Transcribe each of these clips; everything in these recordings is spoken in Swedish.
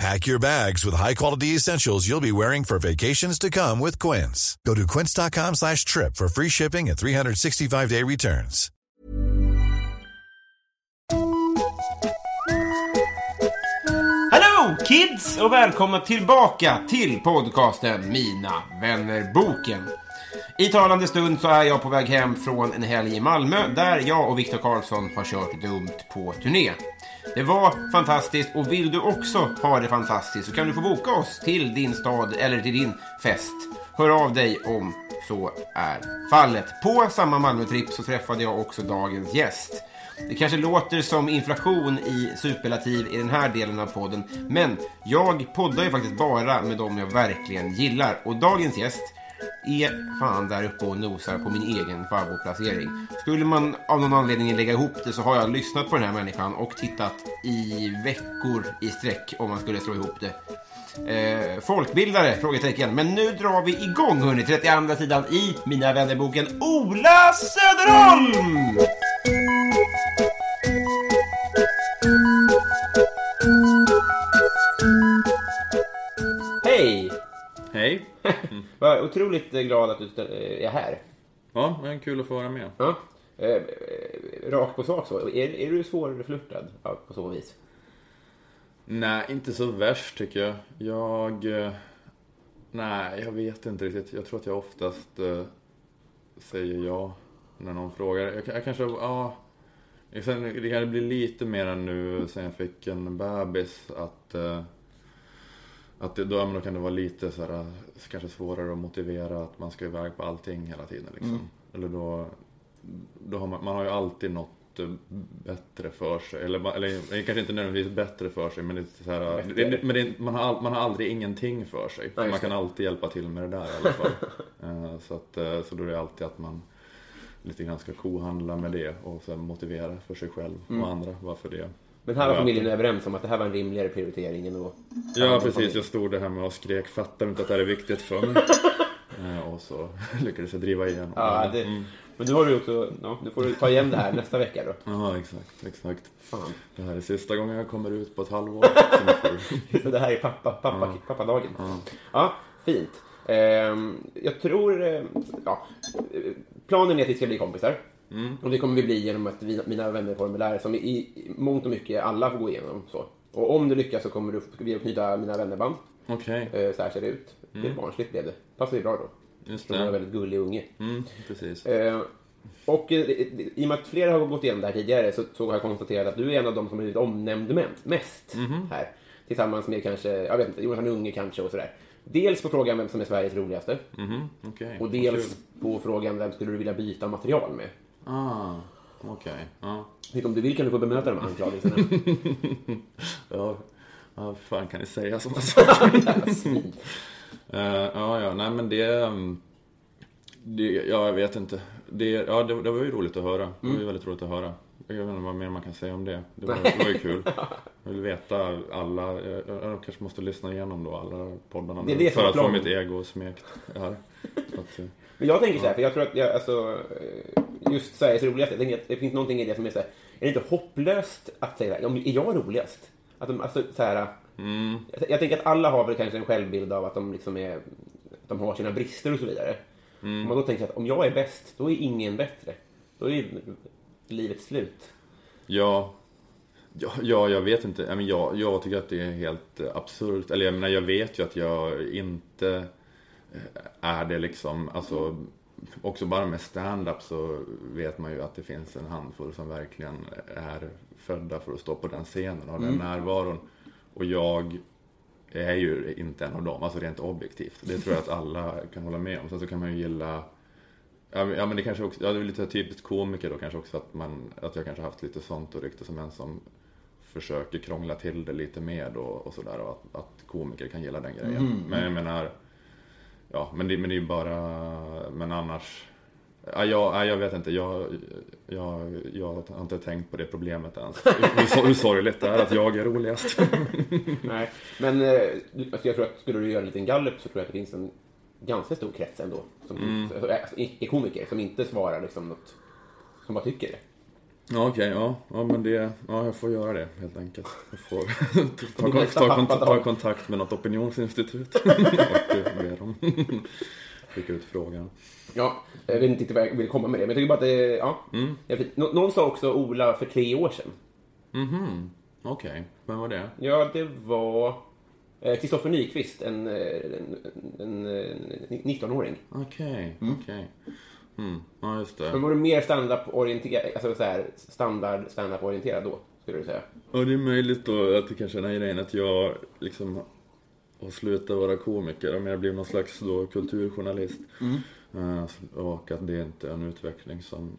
Pack your bags with high-quality essentials you'll be wearing for vacations to come with Quince. Go to quince.com slash trip for free shipping and 365-day returns. Hello kids och välkomna tillbaka till podcasten Mina vänner-boken. I talande stund så är jag på väg hem från en helg i Malmö där jag och Viktor Karlsson har kört dumt på turné. Det var fantastiskt och vill du också ha det fantastiskt så kan du få boka oss till din stad eller till din fest. Hör av dig om så är fallet. På samma Malmötripp så träffade jag också dagens gäst. Det kanske låter som inflation i superlativ i den här delen av podden, men jag poddar ju faktiskt bara med dem jag verkligen gillar. Och dagens gäst är fan där uppe och nosar på min egen favoritplacering. Skulle man av någon anledning lägga ihop det så har jag lyssnat på den här människan och tittat i veckor i sträck om man skulle slå ihop det. Eh, folkbildare? Frågetecken. Men nu drar vi igång hörni, 32 sidan i Mina vännerboken Ola Söderholm! Vad otroligt glad att du eh, är här. Ja, det är kul att få vara med. Ja. Eh, eh, rakt på sak så. Är, är du svårflörtad ja, på så vis? Nej, inte så värst tycker jag. Jag... eh, Nej, jag vet inte riktigt. Jag tror att jag oftast eh, säger ja när någon frågar. Jag, jag kanske, ja... Sen, det kan bli lite mer nu sen jag fick en bebis att... Eh, att det, då, då kan det vara lite så här, kanske svårare att motivera att man ska iväg på allting hela tiden. Liksom. Eller då, då har man, man har ju alltid något eh, bättre för sig. Eller, eller kanske inte nödvändigtvis bättre för sig men det är så här, det, men det, man, har, man har aldrig ingenting för sig. Ja, man kan alltid hjälpa till med det där i alla fall. Eh, så, att, eh, så då är det alltid att man lite grann ska kohandla med det och sen motivera för sig själv Mm. och andra varför det. Men här var Ja. familjen överens om att det här var en rimligare prioritering än att... Ja precis, jag stod här med och skrek fattar du inte att det här är viktigt för mig? Eh, och så lyckades jag driva igenom Ja, det, Mm. Men nu har du också... Ja, nu får du ta igen det här nästa vecka då. Ja, exakt, exakt. Fan. Det här är sista gången jag kommer ut på ett halvår. Så det här är pappa, pappa, pappadagen. Ja, fint. Ehm, jag tror... eh, Ja, planen är att vi ska bli kompisar. Och det kommer vi bli genom att mina vännerformulär som i, mångt och mycket alla får gå igenom. Så. Och om du lyckas så kommer du vi att knyta mina vännerband. Okej, Eh, så här ser det ut. Det är barnsligt blev det. Passar ju bra då. just Som är en det. väldigt gullig unge. Mm, precis. Eh, och eh, i och med att flera har gått igenom det här tidigare så, så har jag konstaterat att du är en av de som har blivit omnämnd mest här. Tillsammans med kanske, jag vet inte, Jonathan Unge kanske och sådär. Dels på frågan vem som är Sveriges roligaste Mhm, okej. och dels på frågan vem skulle du vilja byta material med. Ah, okej. Ja. Vet, om du vill kan du få bemöta de anklagelserna. Ja, vad fan kan ni säga sådana saker? Svin. Eh, ja, ja, nej men det, um, det... Ja, jag vet inte. Det, ja, det, det var ju roligt att höra. Det var ju väldigt roligt att höra. Jag vet inte vad mer man kan säga om det. Det var, det var ju kul. Jag vill veta alla, jag, jag kanske måste lyssna igenom då alla poddarna Det är det för att få mitt ego smekt här. Så att, eh, Men jag tänker så här, för jag tror att jag, alltså, eh, just Sveriges roligaste, jag tänker att det finns någonting i det som är så här, är det inte hopplöst att säga det här, är jag roligast? Att de, alltså, så här, jag, jag tänker att alla har väl kanske en självbild av att de liksom är, att de har sina brister och så vidare. Om man då tänker att om jag är bäst, då är ingen bättre. Då är livet slut. Ja, ja, ja jag vet inte. Jag, jag, tycker att det är helt absurt. Eller jag menar, jag vet ju att jag inte är det liksom. Alltså, också bara med stand-up så vet man ju att det finns en handfull som verkligen är födda för att stå på den scenen och den närvaron. Och jag är ju inte en av dem, alltså rent objektivt. Det tror jag att alla kan hålla med om. Sen så kan man ju gilla Ja men- det kanske också, ja det är lite typiskt komiker då kanske också att man, att jag kanske haft lite sånt och rykte som en som försöker krångla till det lite mer då och sådär och att, att komiker kan gilla den grejen. Men jag menar, ja men det, men det är ju bara, men annars, ja, jag, ja, jag vet inte, jag, jag, jag har inte tänkt på det problemet ens. Hur, hur sorgligt det är att jag är roligast. Nej, men eh, alltså jag tror att skulle du göra en liten gallup så tror jag att det finns en ganska stor krets ändå. Som inte, alltså, är- är komiker som inte svarar liksom något, som bara tycker det. Ja okej, ja, ja men det, ja jag får göra det helt enkelt. Jag får ta, ta, ta, kontakt, ta kontakt med något opinionsinstitut och be dem skicka ut frågan. Ja, jag vet inte vad jag vill komma med det, men jag tycker bara att det, ja. Vet- nå- Någon sa också Ola för tre år sedan. Mhm, okej, vem var det? Ja, det var eh, Kristoffer Nyqvist, en, eh, en, en, en 19-åring. Okej, okej. Mm, ja just Men det. var du mer stand-up-orienterad, alltså så här, standard stand-up-orienterad då, skulle du säga? Ja det är möjligt då att det kanske är den här grejen att jag liksom har slutat vara komiker och mer blivit någon slags då kulturjournalist. Eh, och att det inte är en utveckling som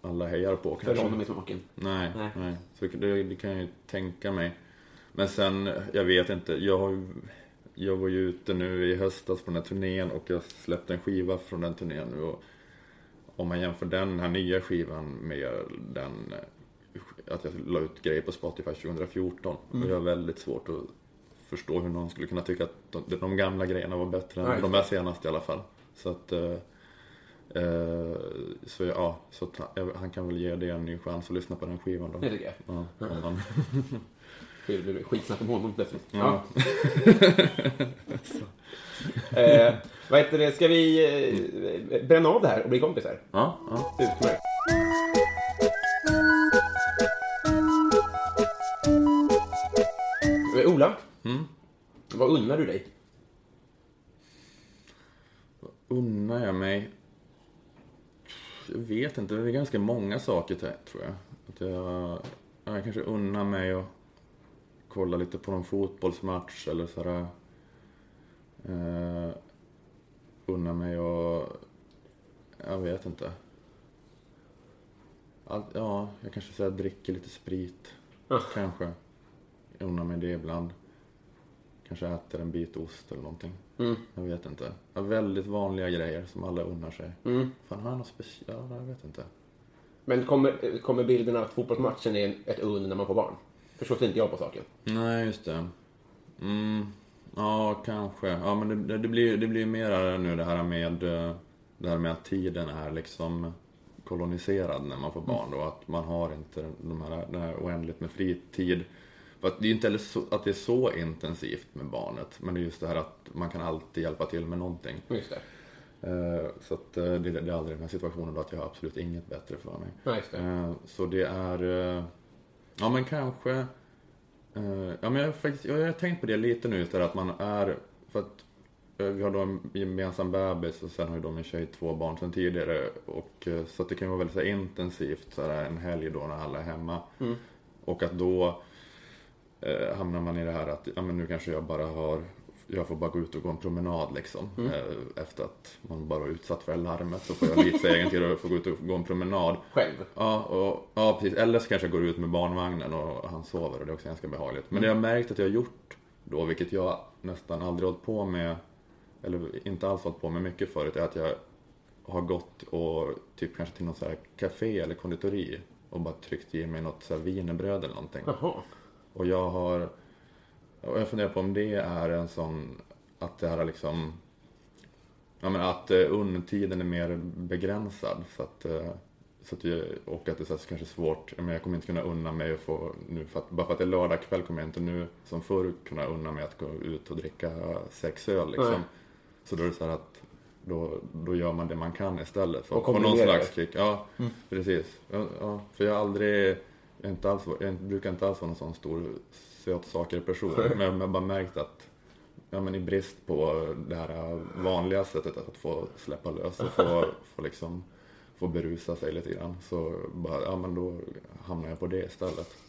alla hejar på För kanske. honom i smaken. Nej, Nej. nej. Så det, det kan jag ju tänka mig. Men sen, jag vet inte. Jag, har, jag var ju ute nu i höstas på den här turnén och jag släppte en skiva från den turnén nu. Och om man jämför den här nya skivan med den, eh, att jag la ut grejer på Spotify 2014. Och jag har väldigt svårt att förstå hur någon skulle kunna tycka att de, de gamla grejerna var bättre än Nej. de här senaste i alla fall. Så att eh, Eh, så ja, så att han- kan väl ge det en ny chans att lyssna på den skivan då. Det tycker jag. Ja, om blir skitsnack om honom plötsligt. Ja. eh, vad heter det, ska vi eh, bränna av det här och bli kompisar? ja, ja. Utmärkt. Eh, Ola, vad unnar du dig? Unnar jag mig? Jag vet inte, det är ganska många saker tror jag. Att jag, ja, jag kanske unnar mig att kolla lite på någon fotbollsmatch eller sådär. Eh, unnar mig att, jag vet inte. Allt, ja, jag kanske säger dricker lite sprit. Ah. Kanske. Jag unnar mig det ibland. Kanske äter en bit ost eller någonting. Mm. Jag vet inte. Ja, väldigt vanliga grejer som alla unnar sig. Mm. Fan, har jag något speciellt? Ja, jag vet inte. Men kommer, kommer bilden av att fotbollsmatchen är ett und när man får barn? Förstår inte jag på saken. Nej, just det. Mm, ja, kanske. Ja, men det, det, blir, det blir mer nu det här med eh, det här med att tiden är liksom koloniserad när man får barn då. Att man har inte de här, den här oändligt med fritid. För att det är ju inte heller så, att det är så intensivt med barnet. Men det är just det här att man kan alltid hjälpa till med någonting. Just det. Eh, Så att eh, det, det är aldrig den här situationen då att jag har absolut inget bättre för mig. Ja, just det. Så det är, ja men kanske, eh, ja men jag har faktiskt, jag har tänkt på det lite nu, just det här att man är, för att eh, vi har då en gemensam bebis och sen har ju då min tjej två barn sedan tidigare. Och, eh, så att det kan vara väldigt så här, intensivt så här, en helg då när alla är hemma. Och att då eh, hamnar man i det här att ja, men nu kanske jag bara har jag får bara gå ut och gå en promenad liksom. Eh, efter att man bara är utsatt för det larmet så får jag lite egen tid och får gå ut och gå en promenad. Själv? Ja, och, ja, precis. Eller så kanske jag går ut med barnvagnen och han sover och det är också ganska behagligt. Men det jag har märkt att jag har gjort då, vilket jag nästan aldrig hållit på med, eller inte alls hållit på med mycket förut, är att jag har gått och typ kanske till något så här café eller konditori och bara tryckt i mig något så här wienerbröd eller någonting. Jaha. Och jag har, och jag funderar på om det är en sån, att det här är liksom, ja men att uh, undtiden är mer begränsad. Så att, eh, så att jag, och att det är så kanske svårt, men jag kommer inte kunna unna mig att få, nu för att, bara för att det är lördag kväll kommer jag inte nu som förr kunna unna mig att gå ut och dricka sex öl liksom. Nej. Så då är det så här att då, då gör man det man kan istället för Och att få någon slags kick. Ja, precis. Ja, för jag har aldrig, jag, inte alls, jag brukar inte alls vara någon sån stor sötsaker person. Men jag har bara märkt att ja, men i brist på det här vanliga sättet att få släppa lös och få, få liksom få berusa sig lite grann. Så bara, ja men då hamnar jag på det istället.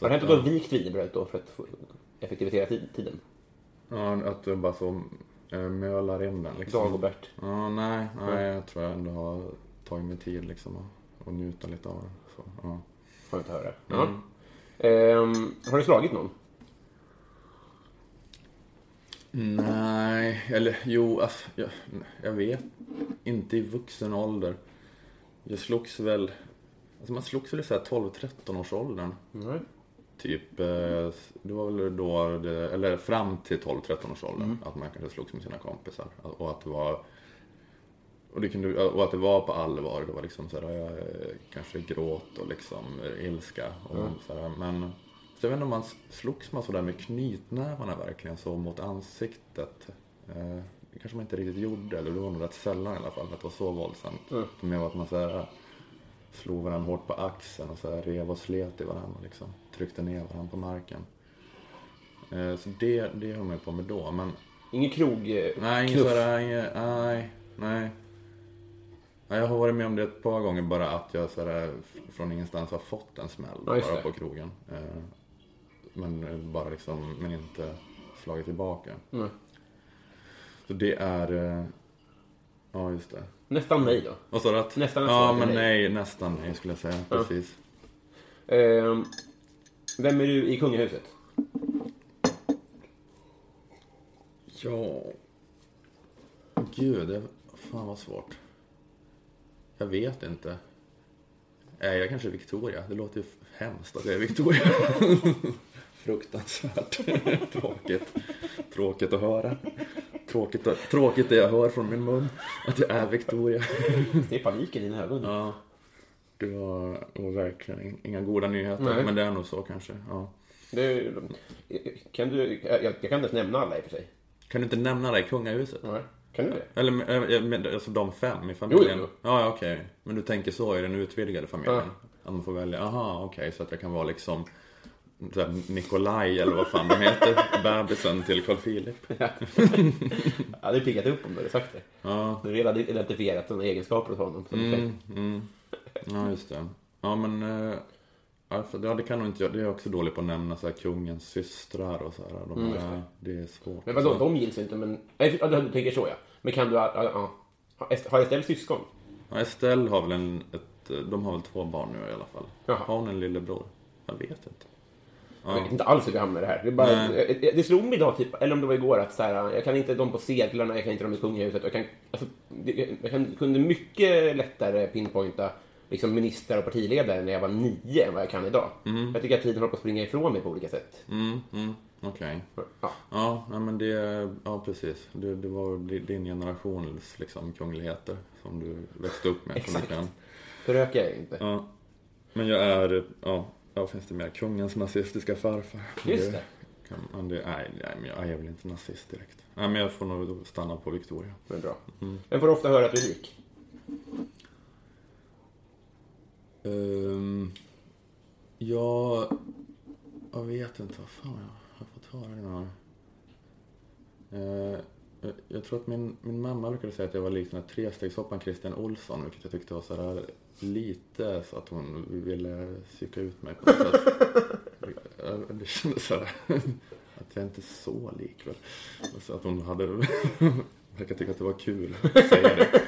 Har det hänt att du har vikt wienerbrödet då för att effektivisera tid- tiden? Ja, att du bara så äh, mölar in den liksom. Dagobert. Ja, nej, nej, jag tror jag ändå har tagit mig tid liksom och, och njuta lite av det. Så, ja. Får inte höra. Ja. Ehm, har du slagit någon? Nej, eller jo, alltså, jag, jag vet inte i vuxen ålder. Jag slogs väl, alltså man slogs väl i så här 12-13 års åldern. Nej. Typ, eh, det var väl då, det, eller fram till 12-13 års åldern, att man kanske slogs med sina kompisar. Och att det var, och, det kunde, och att det var på allvar. Det var liksom så här, kanske gråt och liksom ilska. Och så här, men så jag vet inte om man slogs man sådär med knytnävarna verkligen så mot ansiktet. Eh, det kanske man inte riktigt gjorde, eller det var nog rätt sällan i alla fall, att det var så våldsamt. Mm. Mer var att man så här, slog varandra hårt på axeln och så här, rev och slet i varandra liksom. Tryckte ner varandra på marken. Eh, så det, det höll man ju på med då, men Ingen krog... eh, Nej, ingen sådär, ingen, nej, nej. Jag har varit med om det ett par gånger bara att jag sådär, f- från ingenstans har fått en smäll Ja, bara på krogen. Eh, Men bara liksom, men inte slagit tillbaka. Mm. Så det är, eh, ja just det. Nästan nej då. Vad sa du? att- Nästan Ja, men nej. nej, nästan nej skulle jag säga. Precis. Ehm, vem är du i kungahuset? Ja. Gud, det, fan vad svårt. Jag vet inte. Nej, jag kanske är Victoria. Det låter ju hemskt att jag är Victoria. Fruktansvärt tråkigt. Tråkigt att höra. Tråkigt, att- tråkigt det jag hör från min mun. Att jag är Victoria. Det är panik i dina ögon. Ja. Det var, var verkligen inga goda nyheter. Nej. Men det är nog så kanske. Ja. Det, kan du, jag, jag kan inte nämna alla i och för sig. Kan du inte nämna det i kungahuset? Nej. Kan du det? Eller eh, men, alltså de fem i familjen? Jo, jo. Ja, ja, okej. Men du tänker så i den utvidgade familjen? Ja. Att man får välja, aha, okej, så att jag kan vara liksom Nikolaj eller vad fan de heter, bebisen till Carl Philip. Jag hade piggat upp om du hade sagt det. Ja, Du redan identifierat sådana egenskaper hos honom. Mm, mm. ja just det. Ja, men eh, ja, ja, det kan nog inte jag. Det är också dålig på att nämna så här, kungens systrar och så här. De är, det är svårt. Mm, Men vadå, de gills inte men... Ja, du tänker så ja. Men kan du... Ja, ja. Har Estelle syskon? Ja, Estelle har väl en, ett, de har väl två barn nu i alla fall. Jaha. Har hon en lillebror? Jag vet inte. Jag vet inte alls hur vi hamnar i det här. Det, är bara, Nej. det slog mig idag, typ, eller om det var igår, att så här, jag kan inte de på sedlarna, jag kan inte de i kungahuset. Jag, kan, alltså, jag kan, kunde mycket lättare pinpointa liksom, ministrar och partiledare när jag var nio än vad jag kan idag. Jag tycker att tiden håller på att springa ifrån mig på olika sätt. Mm, mm, okej. Ja. Ja, nej, men det, ja precis. Det, det var di- din generations liksom kungligheter som du växte upp med. Exakt. kan. Förökar jag inte. Ja. Men jag är, ja, ja, finns det mer? Kungens nazistiska farfar. Just det. Kan, men det nej, nej, men jag är väl inte nazist direkt. Nej, men jag får nog stanna på Victoria. Men bra. Men får du ofta höra att du är rik? Um, jag, jag vet inte vad fan jag har fått höra några uh, jag, jag tror att min, min mamma brukade säga att jag var lik den här trestegshopparen Christian Olsson, vilket jag tyckte var sådär lite så att hon ville psyka ut mig på något sätt. Det kändes sådär att jag inte är så lik väl. Så att hon hade verkar tycka att det var kul att säga det.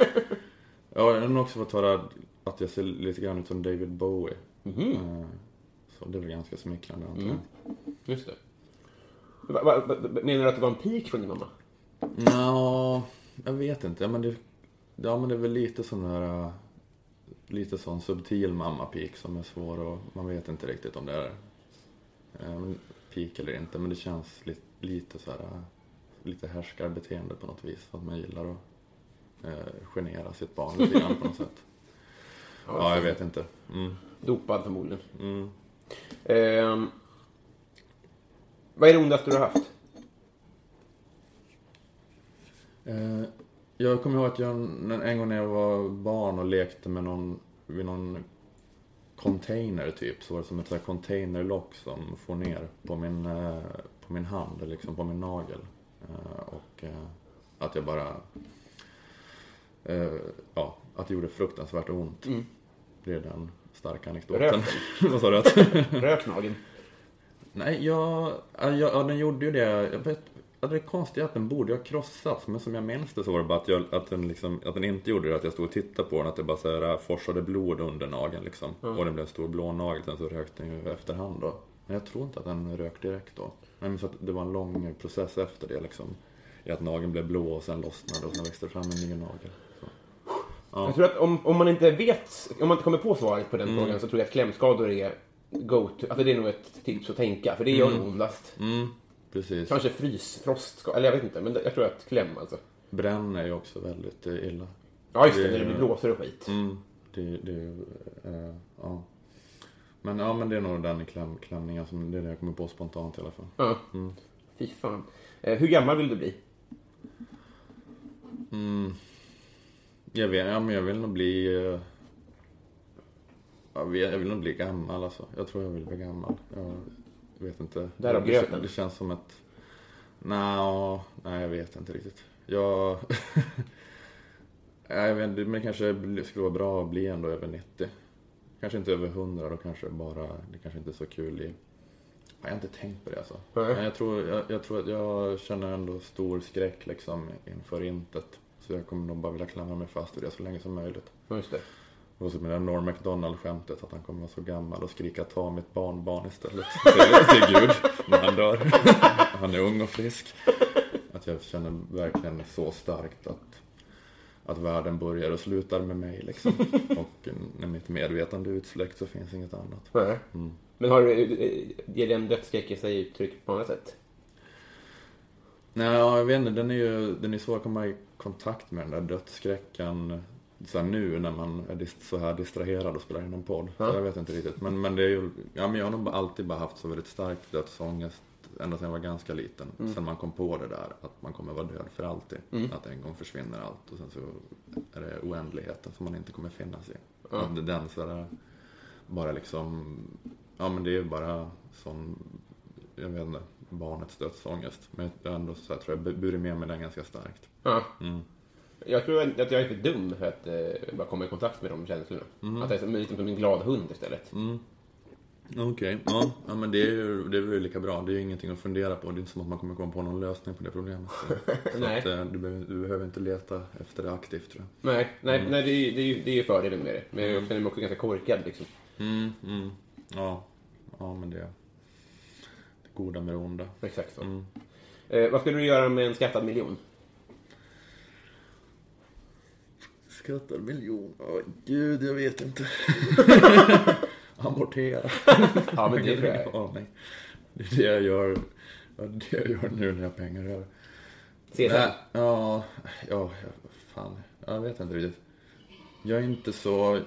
Ja, jag har också fått höra att jag ser lite grann ut som David Bowie. Eh, Så det är väl ganska smickrande antar jag. Just det. Va, va, va, menar du att det var en pik från din mamma? Ja, jag vet inte. Ja, men det, ja, men det är väl lite sån där... äh, Lite sån subtil mammapik som är svår och man vet inte riktigt om det är eh, pik eller inte. Men det känns lite, lite så här... äh, Lite härskarbeteende på något vis. Att man gillar att eh, genera sitt barn lite grann på något sätt. Ja, jag vet inte. Mm. Dopad förmodligen. Mm. Ehm, vad är det ondaste du har haft? Eh, jag kommer ihåg att jag en gång när jag var barn och lekte med någon, vid någon container typ, så var det som ett så här containerlock som får ner på min, eh, på min hand, eller liksom på min nagel. Eh, och eh, att jag bara... Eh, ja, att det gjorde fruktansvärt ont. Det är den starka anekdoten. Vad sa du? Rök nageln? Nej, jag, ja, jag, ja, den gjorde ju det. Jag vet, det är konstigt att den borde ha krossats. Men som jag minns det så var det bara att, jag, att, den, liksom, att den inte gjorde det. Att jag stod och tittade på den. Att det bara så här, äh, forsade blod under nageln liksom. Och det blev en stor blå nagel. Sen så rökte den ju efterhand då. Men jag tror inte att den rök direkt då. Jag minns att det var en lång process efter det liksom. I att nageln blev blå och sen lossnade och sen växte det fram en ny nagel. Jag tror att om, om man inte vet, om man inte kommer på svaret på den frågan så tror jag att klämskador är go-to. Alltså det är nog ett tips att tänka, för det gör nog ondast. Mm, precis. Kanske frys, frostskada, eller jag vet inte, men jag tror att kläm alltså. Bränn är ju också väldigt eh, illa. Ja, just det, Det- när det blir blåsor och skit. Mm, det, det eh, ja. Men ja, men det är nog den kläm, klämningen som, det är det jag kommer på spontant i alla fall. Ja. Fy fan. Eh, hur gammal vill du bli? Jag vet, ja men jag vill nog bli, eh, jag, vet, jag vill nog bli gammal alltså. Jag tror jag vill bli gammal. Jag vet inte. Därav det, gröten. det känns som ett, nej, nej jag vet inte riktigt. Jag, jag vet inte, men det kanske skulle vara bra att bli ändå över 90. Kanske inte över 100 då kanske bara, det kanske inte är så kul i jag har inte tänkt på det alltså. Men jag tror, jag, jag tror att jag känner ändå stor skräck liksom inför intet. Så jag kommer nog bara vilja klamra mig fast vid det så länge som möjligt. Just det. Och så med det där Norm MacDonald-skämtet att han kommer vara så gammal och skrika ta mitt barnbarn istället. Till, Gud när han dör. Han är ung och frisk. Att jag känner verkligen så starkt att, att världen börjar och slutar med mig liksom. Och när mitt medvetande är utsläckt så finns inget annat. Nej. Men har du, ger den dödsskräck i sig uttryck på annat sätt? Nej, ja, jag vet inte. Den är ju den är svår att komma i kontakt med den där dödsskräcken. Så nu när man är så här distraherad och spelar in en podd. Så jag vet inte riktigt. Men, men det är ju, ja men jag har nog alltid bara haft så väldigt stark dödsångest. Ända sedan jag var ganska liten. Sen man kom på det där att man kommer vara död för alltid. Att en gång försvinner allt och sen så är det oändligheten som man inte kommer finnas i. Att den så där, bara liksom, ja men det är ju bara som, jag vet inte, barnets dödsångest. Men jag ändå så här, tror jag burit med mig den ganska starkt. Ja. Jag tror att jag är för dum för att eh, bara komma i kontakt med de känslorna. Att jag är som, lite som en glad hund istället. Okej, ja, ja men det är ju det är väl lika bra. Det är ju ingenting att fundera på. Det är inte som att man kommer komma på någon lösning på det problemet. Så, så Nej. att, eh, du, behöver, du behöver inte leta efter det aktivt tror jag. Nej, nej, nej det, är, ju- det, är ju, det är ju fördelen med det. Men jag känner mig också ganska korkad liksom. Mm, mm, ja, ja men det är det goda med det onda. Exakt så. Eh, vad skulle du göra med en skattad miljon? Skattad miljon, åh gud jag vet inte. Amortera. Ja, men det tror jag. Det är det jag gör, det är det jag gör nu när jag har pengar över. Ja, ja, ja, fan. Jag vet inte riktigt. Jag är inte så...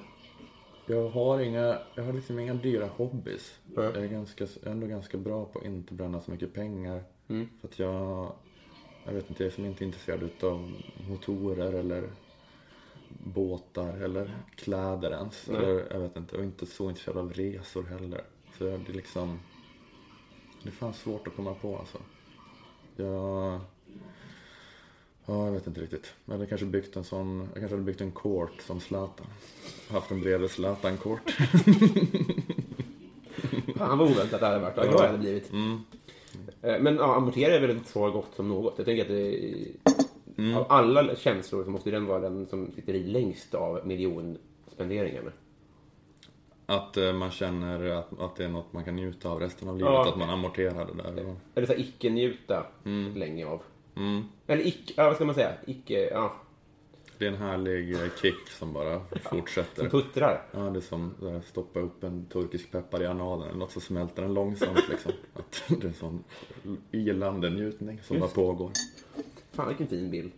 Jag har inga, jag har liksom inga dyra hobbys. Nej. Jag är, ganska, ändå ganska bra på att inte bränna så mycket pengar. För att jag, jag vet inte, jag är som inte intresserad utav motorer eller båtar eller kläder ens. Eller, jag vet inte, och inte så intresserad av resor heller. Så jag, det är liksom, det är fan svårt att komma på alltså. Jag... Ja, jag vet inte riktigt. Jag hade kanske byggt en sån, jag kanske hade byggt en court som Zlatan. Haft en bredvid Zlatan-court. Fan vad oväntat hade varit. Vad glad jag hade blivit. Eh, Men ja, amortera är väl ett svar gott som något. Jag tänker att det, av alla känslor så måste den vara den som sitter i längst av miljonspenderingarna. Att eh, man känner att, att det är något man kan njuta av resten av livet. Ja. Att man amorterar det där. Eller så icke-njuta länge av. mm, Eller icke, ja, vad ska man säga? Icke, ja, det är en härlig eh, kick som bara fortsätter. puttrar. Ja, det är som att stoppa upp en turkisk peppar i analen eller något så smälter den långsamt liksom. Att det är en sån ilande njutning som bara pågår. Fan vilken fin bild.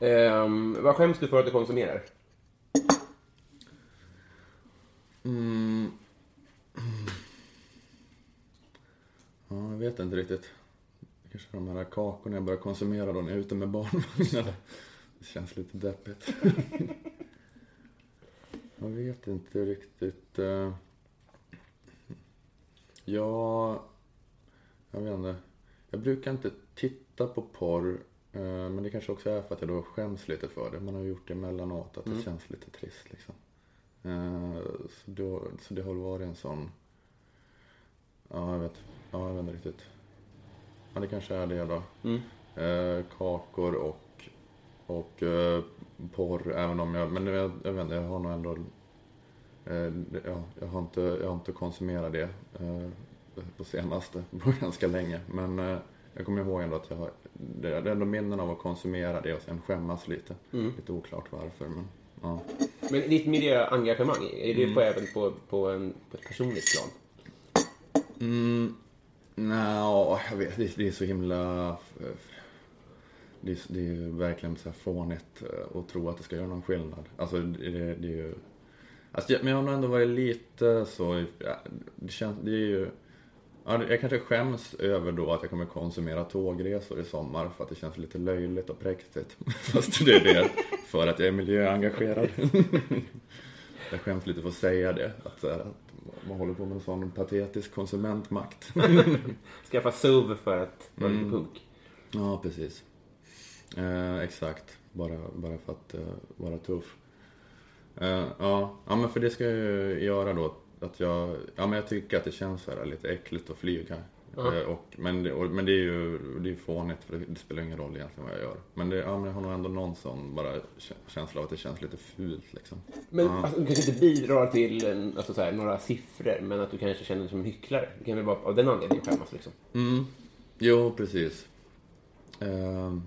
Ehm, vad skäms du för att du konsumerar? Ja, jag vet inte riktigt. Kanske de här kakorna jag börjar konsumera då när jag är ute med barnvagnen. Det känns lite deppigt. Jag vet inte riktigt. eh. Ja, jag vet inte. Jag brukar inte titta på porr. eh, Men det kanske också är för att jag då skäms lite för det. Man har gjort det emellanåt. Att det känns lite trist liksom. Eh, Så, då, så det har väl varit en sån... Ja, jag vet. Ja, jag vet inte riktigt. Ja, det kanske är det då. Eh, kakor och, och eh, porr, även om jag... Men jag, jag vet inte, jag har nog ändå... Eh, ja, jag, har inte, jag har inte konsumerat det eh, på senaste, på ganska länge. Men eh, jag kommer ihåg ändå att jag har... Det är ändå minnen av att konsumera det och sen skämmas lite. Lite oklart varför, men ja. Men ditt miljöengagemang, är det på, även på, på, en, på ett personligt plan? Nja, jag vet det, det är så himla... Eh, det är, det är ju verkligen så här fånigt eh, att tro att det ska göra någon skillnad. Alltså det, det, är ju... Alltså, men jag har nog ändå varit lite så... Eh, det känns... Det är ju... Jag kanske skäms över då att jag kommer konsumera tågresor i sommar för att det känns lite löjligt och präktigt. Fast det är det för att jag är miljöengagerad. Jag skäms lite för att säga det. Att, att man håller på med en sån patetisk konsumentmakt. Skaffa SUV för att vara lite punk? Ja, precis. Eh, exakt. Bara, bara för att eh, vara tuff. Eh, ja. ja, men för det ska jag ju göra då. Att jag, ja, men jag tycker att det känns så här lite äckligt att flyga. Eh, och, men, det, och, men det är ju det är fånigt för det, spelar ingen roll egentligen vad jag gör. Men, det, ja, men jag har nog ändå någon sån bara kä- känsla av att det känns lite fult liksom. Men alltså, du kanske inte bidrar till alltså, så här, några siffror, men att du kanske känner dig som en hycklare. Du kan väl bara av den anledningen skämmas liksom. Mm. Jo, precis. Ehm,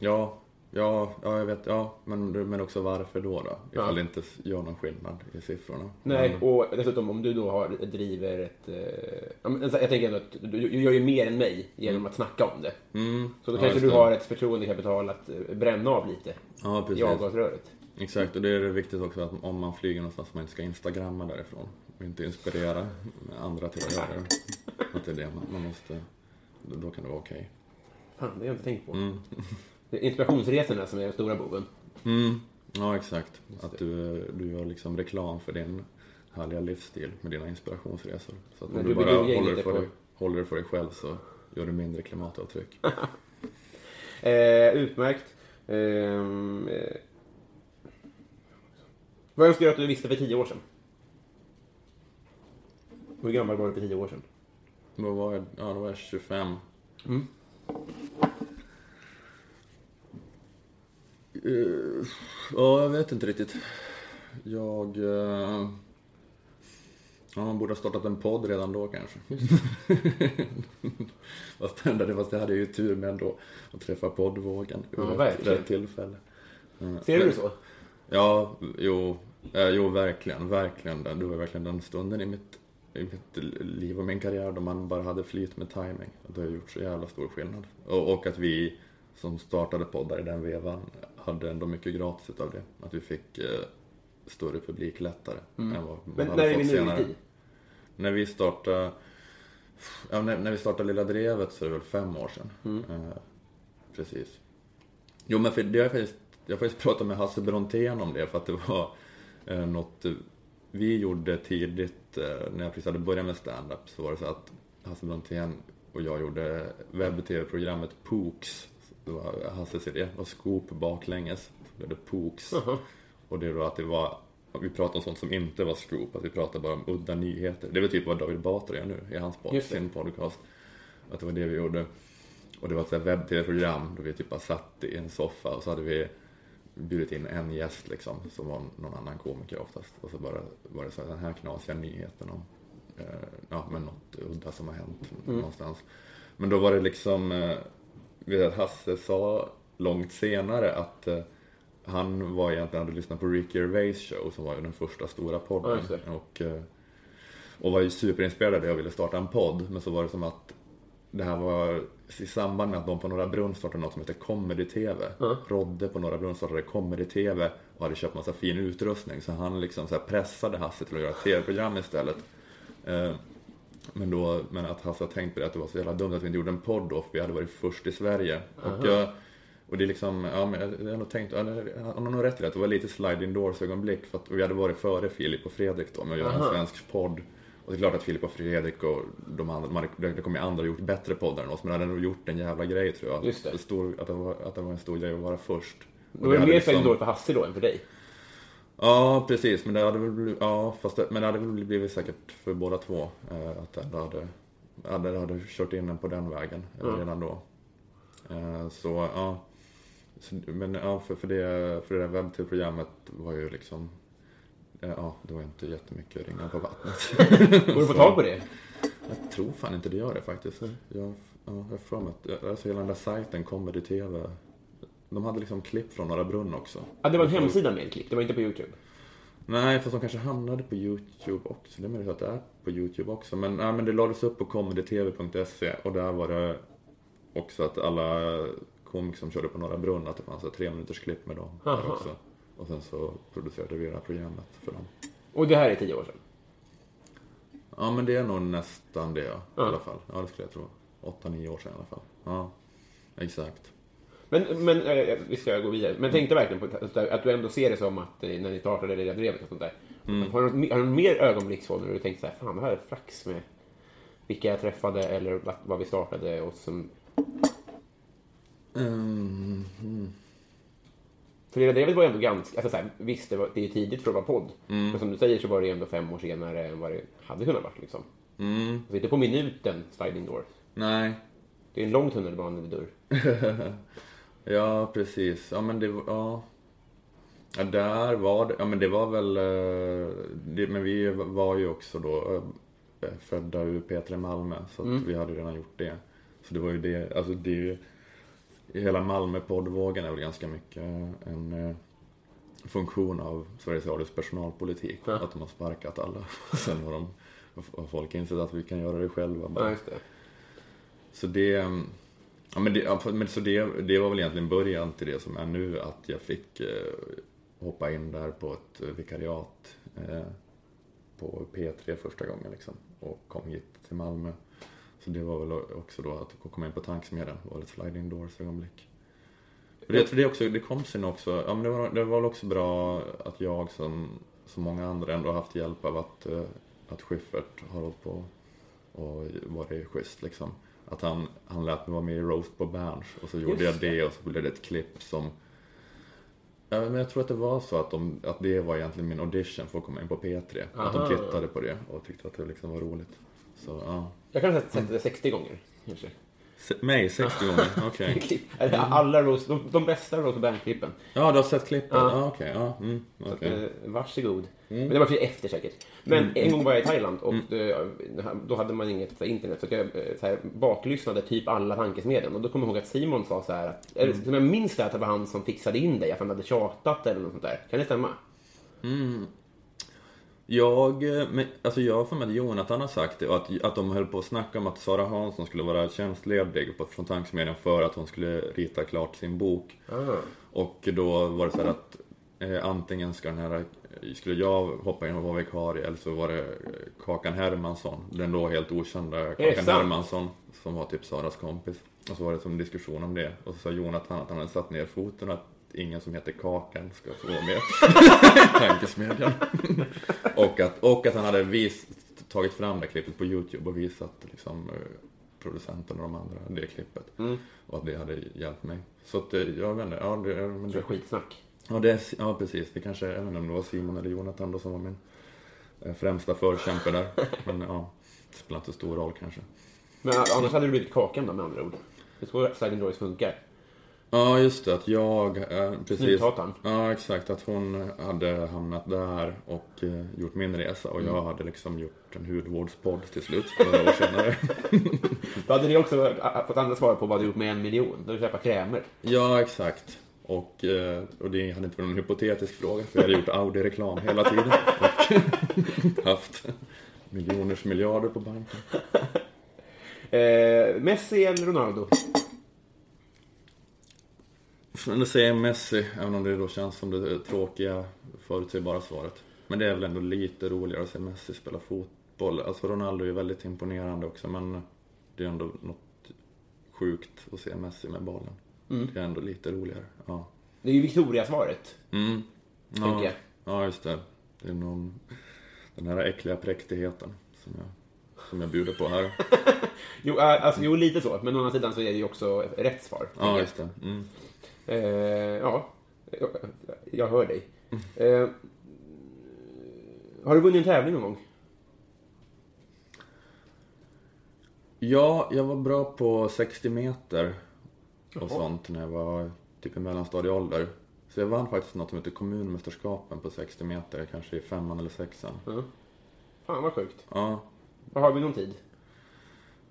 ja, ja, ja, jag vet. Ja, men, men också varför då? då? Ifall Ja. det inte gör någon skillnad i siffrorna. Nej, Men, och dessutom om du då har, driver ett... Eh, jag tänker ändå att du, du gör ju mer än mig genom att snacka om det. mm, Så då ja, kanske du har ett förtroendekapital att eh, bränna av lite Ja, i precis. avgasröret. Exakt, och det är viktigt också att om man flyger någonstans man inte ska instagramma därifrån. Och inte inspirera andra till att göra det. Att det är det man, måste... Då kan det vara okej. Fan, det har jag inte tänkt på. Mm. Det är inspirationsresorna som är den stora boven. Mm. Ja, exakt. Att du, du gör liksom reklam för din härliga livsstil med dina inspirationsresor. Så att om du du bara håller det, för på- dig, håller det för dig själv så gör du mindre klimatavtryck. Eh, utmärkt. Ehm, eh, vad önskar du att du visste för tio år sedan? Hur gammal var du för tio år sedan? Då var jag, ja, då var jag 25. Eh, ja, jag vet inte riktigt. Jag... eh, Ja, man borde ha startat en podd redan då kanske. fast, det, fast det hade jag ju tur med ändå. Att träffa poddvågen Ja, vid rätt, verkligen. rätt tillfälle. Eh, Ser du men- det så? Ja, jo, eh, jo verkligen, verkligen. Det var verkligen den stunden i mitt, i mitt liv och min karriär då man bara hade flyt med timing. Det har gjort så jävla stor skillnad. Och, och att vi som startade poddar i den vevan hade ändå mycket gratis utav det. Att vi fick eh, större publik lättare än vad man Men hade när är fått vi nu senare. i? När vi startade, ja, när, när vi startade Lilla Drevet så är det väl fem år sedan. Mm. Eh, precis. Jo men för det har jag faktiskt, jag har faktiskt pratat med Hasse Brontén om det för att det var eh, något vi gjorde tidigt eh, när jag precis hade börjat med stand-up så var det så att Hasse Brontén och jag gjorde webb-tv-programmet Pooks. Det var Hasses idé, var scoop baklänges. Det Pooks. Och det då att det var, vi pratade om sånt som inte var scoop, att vi pratade bara om udda nyheter. Det väl typ vad David Batra gör nu i hans det. sin podcast. Att det var det vi gjorde. Och det var ett webb-tv-program då vi typ bara satt i en soffa och så hade vi bjudit in en gäst liksom, som var någon annan komiker oftast. Och så bara var det så här, den här knasiga nyheten om, eh, ja men något udda som har hänt någonstans. Men då var det liksom, eh, vet jag att Hasse sa långt senare att eh, han var egentligen, hade lyssnat på Ricky Gervais show som var den första stora Ja, podden. det. och, eh, och var ju superinspirerad av det och ville starta en podd. Men så var det som att det här var i samband med att de på Norra Brunn startade något som heter Comedy TV. Rodde på Norra Brunn startade Comedy TV och hade köpt massa fin utrustning. Så han liksom så pressade Hasse till att göra ett TV-program istället. Eh, Men, då, men att Hasse har tänkt på det, att det var så jävla dumt att vi inte gjorde en podd då, för vi hade varit först i Sverige. Och, jag, och det är liksom, ja men jag har nog tänkt, han har nog rätt i det, att det var lite sliding doors ögonblick för att vi hade varit före Filip och Fredrik då med att göra en Aha. svensk podd. Och det är klart att Filip och Fredrik och de andra, det kommer ju andra ha gjort bättre poddar än oss, men de hade nog gjort en jävla grej tror jag. Just det. Att, stor, att, det var, att det var en stor grej att vara först. Och Det var mer liksom... dåligt för Hasse då än för dig. Ja, precis. Men det hade väl blivit, ja, fast det, men det hade väl blivit säkert för båda två. Eh, att det ändå hade, hade, hade kört in en på den vägen eh, redan då. Eh, så ja. Så, men ja, för, för, det, för det där webbtur-programmet var ju liksom, eh, ja, det var inte jättemycket ringar på vattnet. Går du få tag på det? Jag tror fan inte det gör det faktiskt. Jag, ja, jag har för mig att, alltså hela den där sajten, Comedy TV. De hade liksom klipp från Norra Brunn också. Ja, det var en hemsida med klipp, det var inte på YouTube. Nej, fast de kanske hamnade på YouTube också. Det är möjligt att det är på YouTube också. Men, nej, men det lades upp på comedytv.se och där var det också att alla komiker som körde på Norra Brunn, att det fanns ett tre minuters klipp med dem där också. Och sen så producerade vi det här programmet för dem. Och det här är tio år sedan. Ja, men det är nog nästan det ja, Ja. i alla fall. Ja, det skulle jag tro. Åtta, nio år sedan i alla fall. Ja, exakt. Men, men eh, vi ska gå vidare. Men tänkte verkligen på att, att du ändå ser det som att eh, när ni startade det där drevet och sånt där. Har du något- har du mer ögonblick så när du tänkte så här, fan det här är flax med vilka jag träffade eller vad, vi startade och som... Mm, mm. För det drevet var ju ändå ganska, alltså så här, visst det, var, det är tidigt för att vara podd. Mm. Men som du säger så var det ändå fem år senare än vad det hade kunnat varit liksom. Mm. Så inte på minuten sliding door. Nej, Det är en lång tunnelbanedörr. Ja, precis. Ja, men det var... Ja. ja, där var det... Ja, men det var väl... eh, Det, men vi var ju också då eh, födda ur P3 Malmö, så att vi hade redan gjort det. Så det var ju det... Alltså det är ju... Hela Malmö-poddvågen är väl ganska mycket en eh, funktion av Sveriges Radios personalpolitik. Ja. Att de har sparkat alla. Sen har de... Har folk insett att vi kan göra det själva. Ja, just det. Så det, ja, men det, ja, men så det, det var väl egentligen början till det som är nu, att jag fick eh, hoppa in där på ett eh, vikariat eh, på P3 första gången liksom, och kom hit till Malmö. Så det var väl också då att komma in på Tanksmedjan, var ett sliding doors ögonblick. Och det, jag tror det, också, det kom sen också, ja, men det, var, det var väl också bra att jag som, som många andra ändå haft hjälp av att, eh, att Schyffert har hållit på och varit schysst liksom. Att han, han lät mig vara med i Roast på Berns och så gjorde Just jag det och så blev det ett klipp som Ja, men jag tror att det var så att, de, att det var egentligen min audition för att komma in på P3. Att Aha. de tittade på det och tyckte att det liksom var roligt. Så ja. Jag kan ha sett sett det 60 gånger. Kanske. Se- Mig 60 gånger, okej. Eller Alla Rose, de, de bästa Rose Band-klippen. Ja, du har sett klippen? Ja. Ja, okej. Ja, mm, Så att, eh, varsågod. Mm. Men det var för efter säkert. Men en gång var jag i Thailand och eh, då hade man inget så här, internet. Så jag eh, så här, baklyssnade typ alla tankesmedjan. Och då kommer jag ihåg att Simon sa så här. Att, eller, som jag minns det att det var han som fixade in dig. Att han hade tjatat eller något sånt där. Kan det stämma? Jag, eh, men, alltså jag har för mig att Jonathan har sagt det och att, att de höll på att snacka om att Sara Hansson skulle vara tjänstledig på, från Tanksmedjan för att hon skulle rita klart sin bok. Ah. Och då var det så här att eh, antingen ska den här, skulle jag hoppa in och vara vikarie eller så var det eh, Kakan Hermansson, den då helt okända Kakan? Hermansson som var typ Saras kompis. Och så var det som en diskussion om det. Och så sa Jonathan att han hade satt ner foten att ingen som heter Kakan ska få vara med tankesmedjan. och, att, och att han hade vis, tagit fram det klippet på Youtube och visat liksom, eh, producenten och de andra det klippet. Och att det hade hjälpt mig. Så att, eh, jag vet inte, ja, det, men Det skitsnack. ja, det, ja precis, det kanske, jag vet inte om det var Simon eller Jonathan då som var min eh, främsta förkämpe där. Men ja, det spelar inte så stor roll kanske. Men annars hade det blivit Kakan då med andra ord. Det är så Sliding Doors funkar. Ja, just det. Att jag... Eh, precis. Snuthataren. Ja, exakt. Att hon hade hamnat där och eh, gjort min resa. Och Mm. jag hade liksom gjort en hudvårdspodd till slut, några år senare. Då hade ni också äh, fått andra svar på vad du gjort med en miljon. Du köpa krämer. ja, exakt. Och, eh, och det hade inte varit någon hypotetisk fråga, för jag hade gjort Audi-reklam hela tiden. Och haft miljoners miljarder på banken. Eh, Messi eller Ronaldo? Det säger Messi, även om det då känns som det tråkiga, förutsägbara svaret. Men det är väl ändå lite roligare att se Messi spela fotboll. Alltså Ronaldo är ju väldigt imponerande också, men det är ändå något sjukt att se Messi med bollen. Det är ändå lite roligare. Ja. Det är ju Victoria-svaret. Mm. Tänker Ja, jag. ja, just det. Det är någon, den här äckliga präktigheten som jag, som jag bjuder på här. Jo, äh, alltså, jo, lite så. Men å andra sidan så är det ju också rätt svar. Ja, just det. Mm. Eh, ja, jag, jag hör dig. Eh, har du vunnit en tävling någon gång? Ja, jag var bra på 60 meter och sånt när jag var typ i mellanstadieålder. Så jag vann faktiskt något som heter kommunmästerskapen på 60 meter, kanske i femman eller sexan. Fan vad sjukt. Ja, Vad har vi någon tid?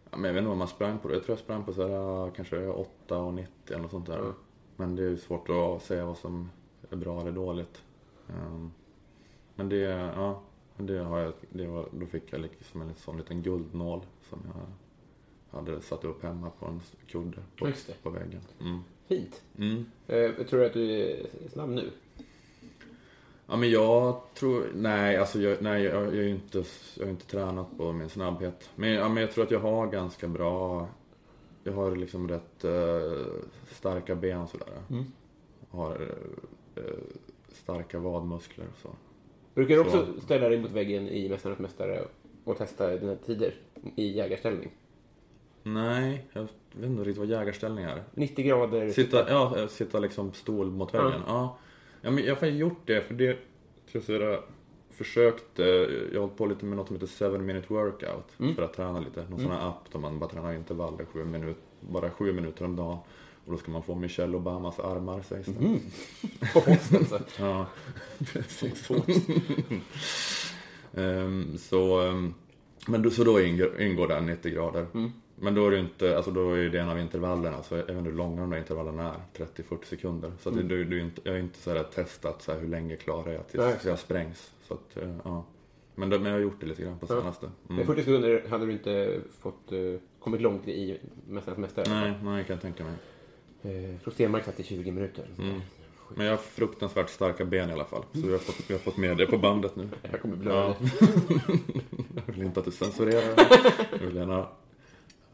Ja, men jag vet inte vad man sprang på. Jag tror jag sprang på så här, kanske 8 och 90 eller något sånt där. Men det är ju svårt att säga vad som är bra eller dåligt. Ehm, men det, ja, det har jag, det var, då fick jag liksom en sån liten guldnål som jag hade satt upp hemma på en kudde på, på väggen. Mm. Fint. Mm. Eh, tror du att du är snabb nu? Ja men jag tror, nej alltså jag, nej, jag, jag, är inte, jag har inte tränat på min snabbhet. Men, ja, men jag tror att jag har ganska bra, jag har liksom rätt eh, starka ben sådär. Har eh, eh, starka vadmuskler och så. Brukar du också Så. ställa dig mot väggen i Mästarnas Mästare och testa dina tider i jägarställning? Nej, jag vet inte riktigt vad jägarställning är. 90 grader. Sitta, ja, sitta liksom stol mot väggen. Ja. Ja, men jag har gjort det, för det tror jag försökt, eh, jag har hållit på lite med något som heter 7 minute workout för att träna lite. Någon sån här app där man bara tränar intervaller, sju minut, bara sju minuter om dagen. Och då ska man få Michelle Obamas armar sägs det. alltså. Ja, precis. Ehm, så, ehm, men då, så då ingår, ingår den 90 grader. Men då är det inte, alltså då är det en av intervallerna, så jag vet inte hur långa de där intervallerna är, 30-40 sekunder. Så att det, det, det inte, jag har inte så här testat så här hur länge klarar jag tills Nej. jag sprängs. Så att, eh, ja. Men, men jag har gjort det lite grann på senaste. Mm. 40 sekunder hade du inte fått, eh, kommit långt i Mästarnas Mästare. Nej, nej, jag kan tänka mig. Eh, Från Stenmark satt i 20 minuter. Men jag har fruktansvärt starka ben i alla fall. Så vi har fått, vi har fått med det på bandet nu. Det här kommer blöda. Ja. jag vill inte att du censurerar det. Jag vill gärna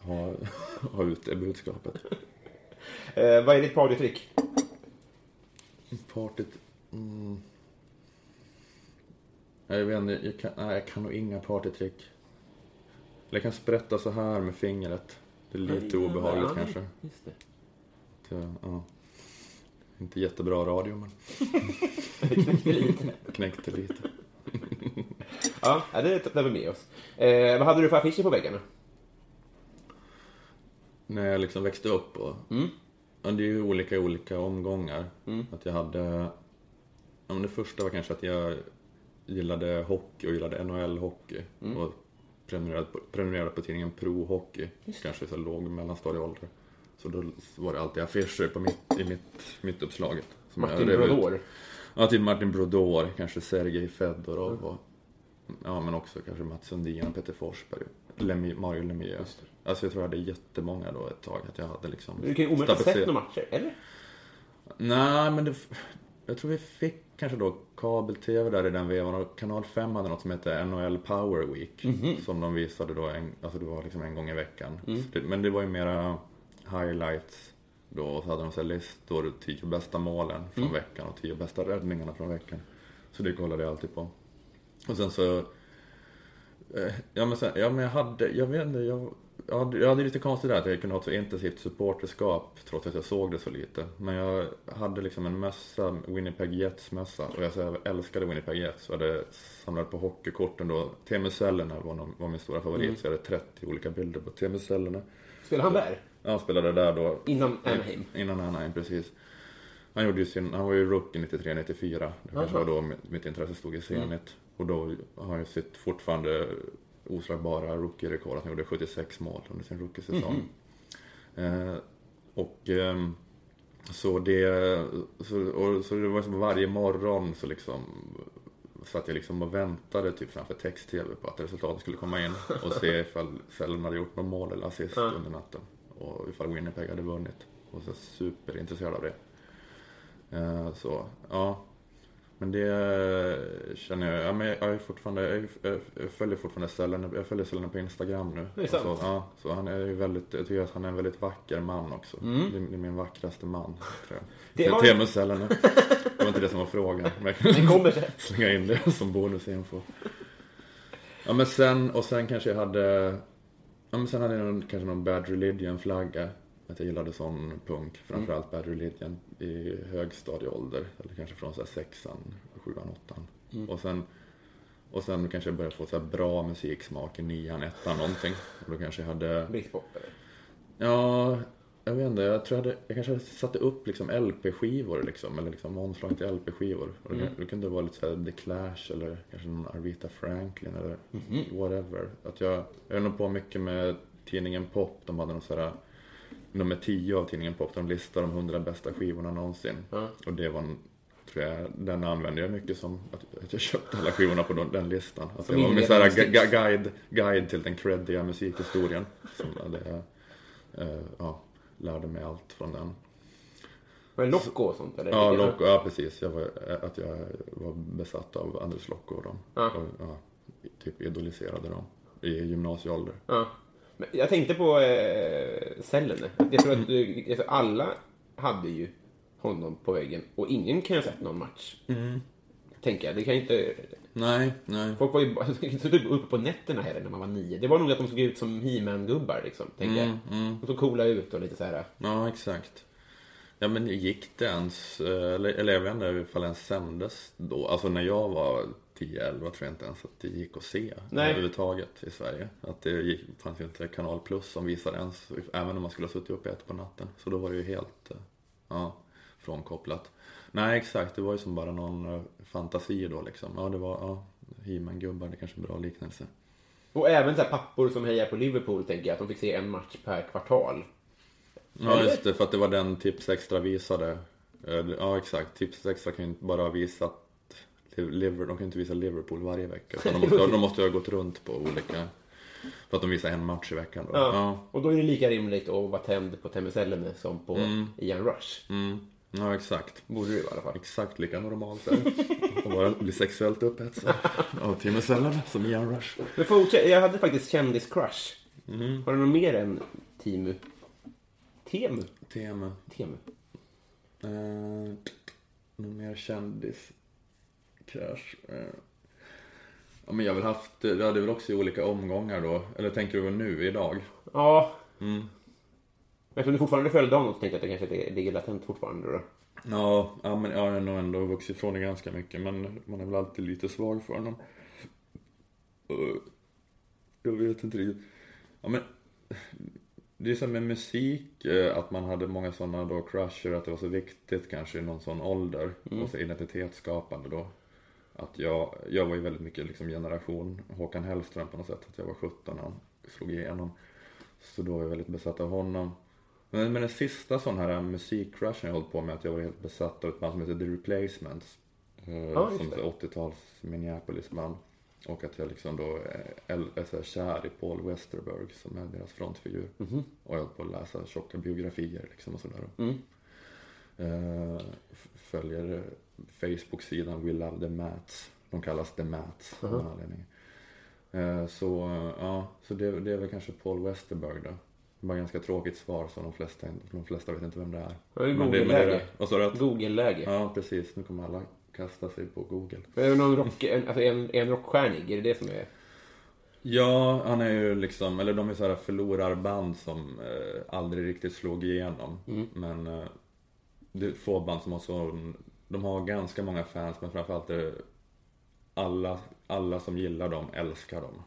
ha, ha ut det budskapet. Eh, vad är ditt partytrick? Partyt... Mm. Jag vet inte, jag kan, nej, jag kan nog inga partytrick. Eller jag kan sprätta så här med fingret. Det är lite obehagligt Ja, kanske. Just det. Så, ja. Inte jättebra radio men Knäckte lite. knäckte lite. Ja, det tar vi med oss. Eh, vad hade du för affischer på väggarna? När jag liksom växte upp och... Ja, det är ju olika olika omgångar. Att jag hade... Ja, men det första var kanske att jag gillade hockey och gillade NHL-hockey. Och prenumererade på, prenumererade på tidningen Pro Hockey. Kanske så låg mellanstadieålder. Så då var det alltid affischer på mitt, i mitt, mitt uppslaget. Martin. Brodor. Ja, till Martin Brodor, kanske Sergej Fedorov och... Ja, men också kanske Mats Sundin och Peter Forsberg. Lemi, Mario Lemieux. Alltså jag tror jag hade jättemånga då ett tag. Att jag hade liksom... Du kan ju omöjligt ha sett några matcher, eller? Nej, men det, jag tror vi fick kanske då kabel-tv där i den vevan och kanal 5 hade något som hette NHL Power Week. Som de visade då, en, alltså det var liksom en gång i veckan. Så det, men det var ju mera highlights då och så hade de så här listor, tio bästa målen från veckan och tio bästa räddningarna från veckan. Så det kollade jag alltid på. Och sen så Eh, Ja men, sen, ja men jag hade, jag vet inte, jag, jag, hade, jag hade lite konstigt där att jag kunde ha ett så intensivt supporterskap trots att jag såg det så lite. Men jag hade liksom en mössa, Winnipeg Jets mössa och jag, så jag älskade Winnipeg Jets och hade samlat på hockeykorten då. Teemu Selänne var, någon- var min stora favorit så jag hade 30 olika bilder på Teemu Selänne. Spelar han där? Ja, han spelade där då. Innan Anaheim? Innan Anaheim, precis. Han, gjorde ju sin, han var ju rookie 93-94. Det kanske var då mitt, intresse stod i Zenit. Och då har ju sitt fortfarande oslagbara rookie-rekord. Han gjorde 76 mål under sin rookie-säsong. Eh, och ehm, så det, så, och, så det var som varje morgon så liksom satt jag liksom och väntade typ framför text-tv på att resultatet skulle komma in och se ifall Sellen hade gjort något mål eller assist under natten. Och ifall Winnipeg hade vunnit. Och så superintresserad av det. Eh, så, ja. Men det känner jag, ja men jag är fortfarande, jag, följer fortfarande Stellan, jag följer Stellan på Instagram nu. Det är sant. Så, ja, så han är ju väldigt, jag tycker att han är en väldigt vacker man också. Det, är, det är min vackraste man, tror jag. Mm. Det Det var- Teemu Stellan. Det var inte det som var frågan. Men jag Det kan kommer sen. slänga in det som bonusinfo. Ja men sen, och sen kanske jag hade, ja men sen hade jag någon, kanske någon Bad Religion-flagga. Att jag gillade sån punk, framförallt Bad Religion i högstadieålder. Eller kanske från så här sexan, sjuan, åttan. Och sen, och sen kanske jag började få så här bra musiksmak i nian, ettan någonting. Och då kanske jag hade Britpop eller? Ja, jag vet inte. Jag tror jag, hade, jag kanske satte upp liksom LP-skivor liksom. Eller liksom omslag till LP-skivor. Och Mm. det, det kunde vara lite såhär The Clash eller kanske någon Arvita Franklin eller Mhm. whatever. Att jag, jag höll nog på mycket med tidningen Pop. De hade någon sådär nummer 10 av tidningen Pop. De listade de 100 bästa skivorna någonsin. Ja. Och det var tror jag, den använde jag mycket som att, att jag köpte alla skivorna på den, den listan. Som det var min såhär, gu- guide, guide till den creddiga musikhistorien. Som hade, eh, ja, lärde mig allt från den. Var det Loco och sånt eller? Ja, Loco, ja precis. Jag var, att jag var besatt av Anders Loco och dem. Ja. Och, ja, typ idoliserade dem i gymnasieålder. Ja. Jag tänkte på eh, Cellen. Jag tror att du, alltså alla hade ju honom på väggen och ingen kan ju ha sett någon match. Tänker jag. Det kan ju inte... Nej, nej. Folk var ju typ uppe på nätterna heller när man var nio. Det var nog att de såg ut som He-Man-gubbar liksom, tänker jag. De såg coola ut och lite så här. Ja, exakt. Ja, men gick det ens, eh, eller, eller jag vet inte ifall det ens sändes då. Alltså när jag var 10-11 tror jag inte ens att det gick att se Nej. överhuvudtaget i Sverige. Att det gick, fanns ju inte Kanal Plus som visade ens, även om man skulle ha suttit uppe ett på natten. Så då var det ju helt, eh, ja, frånkopplat. Nej, exakt. Det var ju som bara någon eh, fantasi då liksom. Ja, det var, ja, He-Man-gubbar, det är kanske är en bra liknelse. Och även så här pappor som hejar på Liverpool, tänker jag, att de fick se en match per kvartal. Ja Eller? just det, för att det var den Tips Extra visade. Eh, Ja exakt, Tips Extra kan ju inte bara ha visat Liverpool, de kan inte visa Liverpool varje vecka. Utan de, måste, de måste ha gått runt på olika, för att de visar en match i veckan då. Ja. Ja, Och då är det lika rimligt att vara tänd på Temmy Sellene som på Ian Rush. mm, ja exakt. Borde det i alla fall. Exakt lika normalt är det. Att vara- bli sexuellt upphetsad av Timmy Sellen som Ian Rush. Men fortsätt, jag hade faktiskt kändis-crush. Mm. Har du något mer än Timu? Temu? Tema. Temu? Uh, någon mer kändis? Crash. Eh. Ja men jag har väl haft, det hade väl också i olika omgångar då. Eller tänker du nu, idag? Ja. Mm. Eftersom du fortfarande följde honom så tänkte jag att det kanske ligger latent fortfarande då. Ja, ja men jag har nog ändå vuxit ifrån det ganska mycket. Men man är väl alltid lite svag för honom. Och Jag vet inte riktigt. Ja men det är som med musik, eh, att man hade många sådana då crusher, att det var så viktigt kanske i någon sån ålder. Och så identitetsskapande då. Att jag, jag var ju väldigt mycket liksom generation Håkan Hellström på något sätt. Att jag var 17 när han slog igenom. Så då var jag väldigt besatt av honom. Men, men den sista sån här musikcrushen jag hållit på med, att jag var helt besatt av ett band som heter The Replacements. Eh, just som det. ett 80-tals Minneapolis-band. Och att jag liksom då eh, är så här kär i Paul Westerberg som är deras frontfigur. Mhm. Och jag höll på att läsa tjocka biografier liksom och sådär. Mm. Eh, f- följer eh, Facebook-sidan We Love The Mats. De kallas The Mats av någon anledning. Eh, så eh, ja, så det, det är väl kanske Paul Westerberg då. Det var ganska tråkigt svar så de flesta, de flesta vet inte vem det är. Det är Google-läge. det- Vad sa du? att- Google-läge. Ja, precis. Nu kommer alla kasta sig på Google. Men Är det någon rock, en, alltså en, en rockstjärnig? Är det det som är... Ja, han är ju liksom, eller de är så här förlorarband som eh, aldrig riktigt slog igenom. Men eh, det är få band som har så, de har ganska många fans men framförallt är alla, alla som gillar dem älskar dem.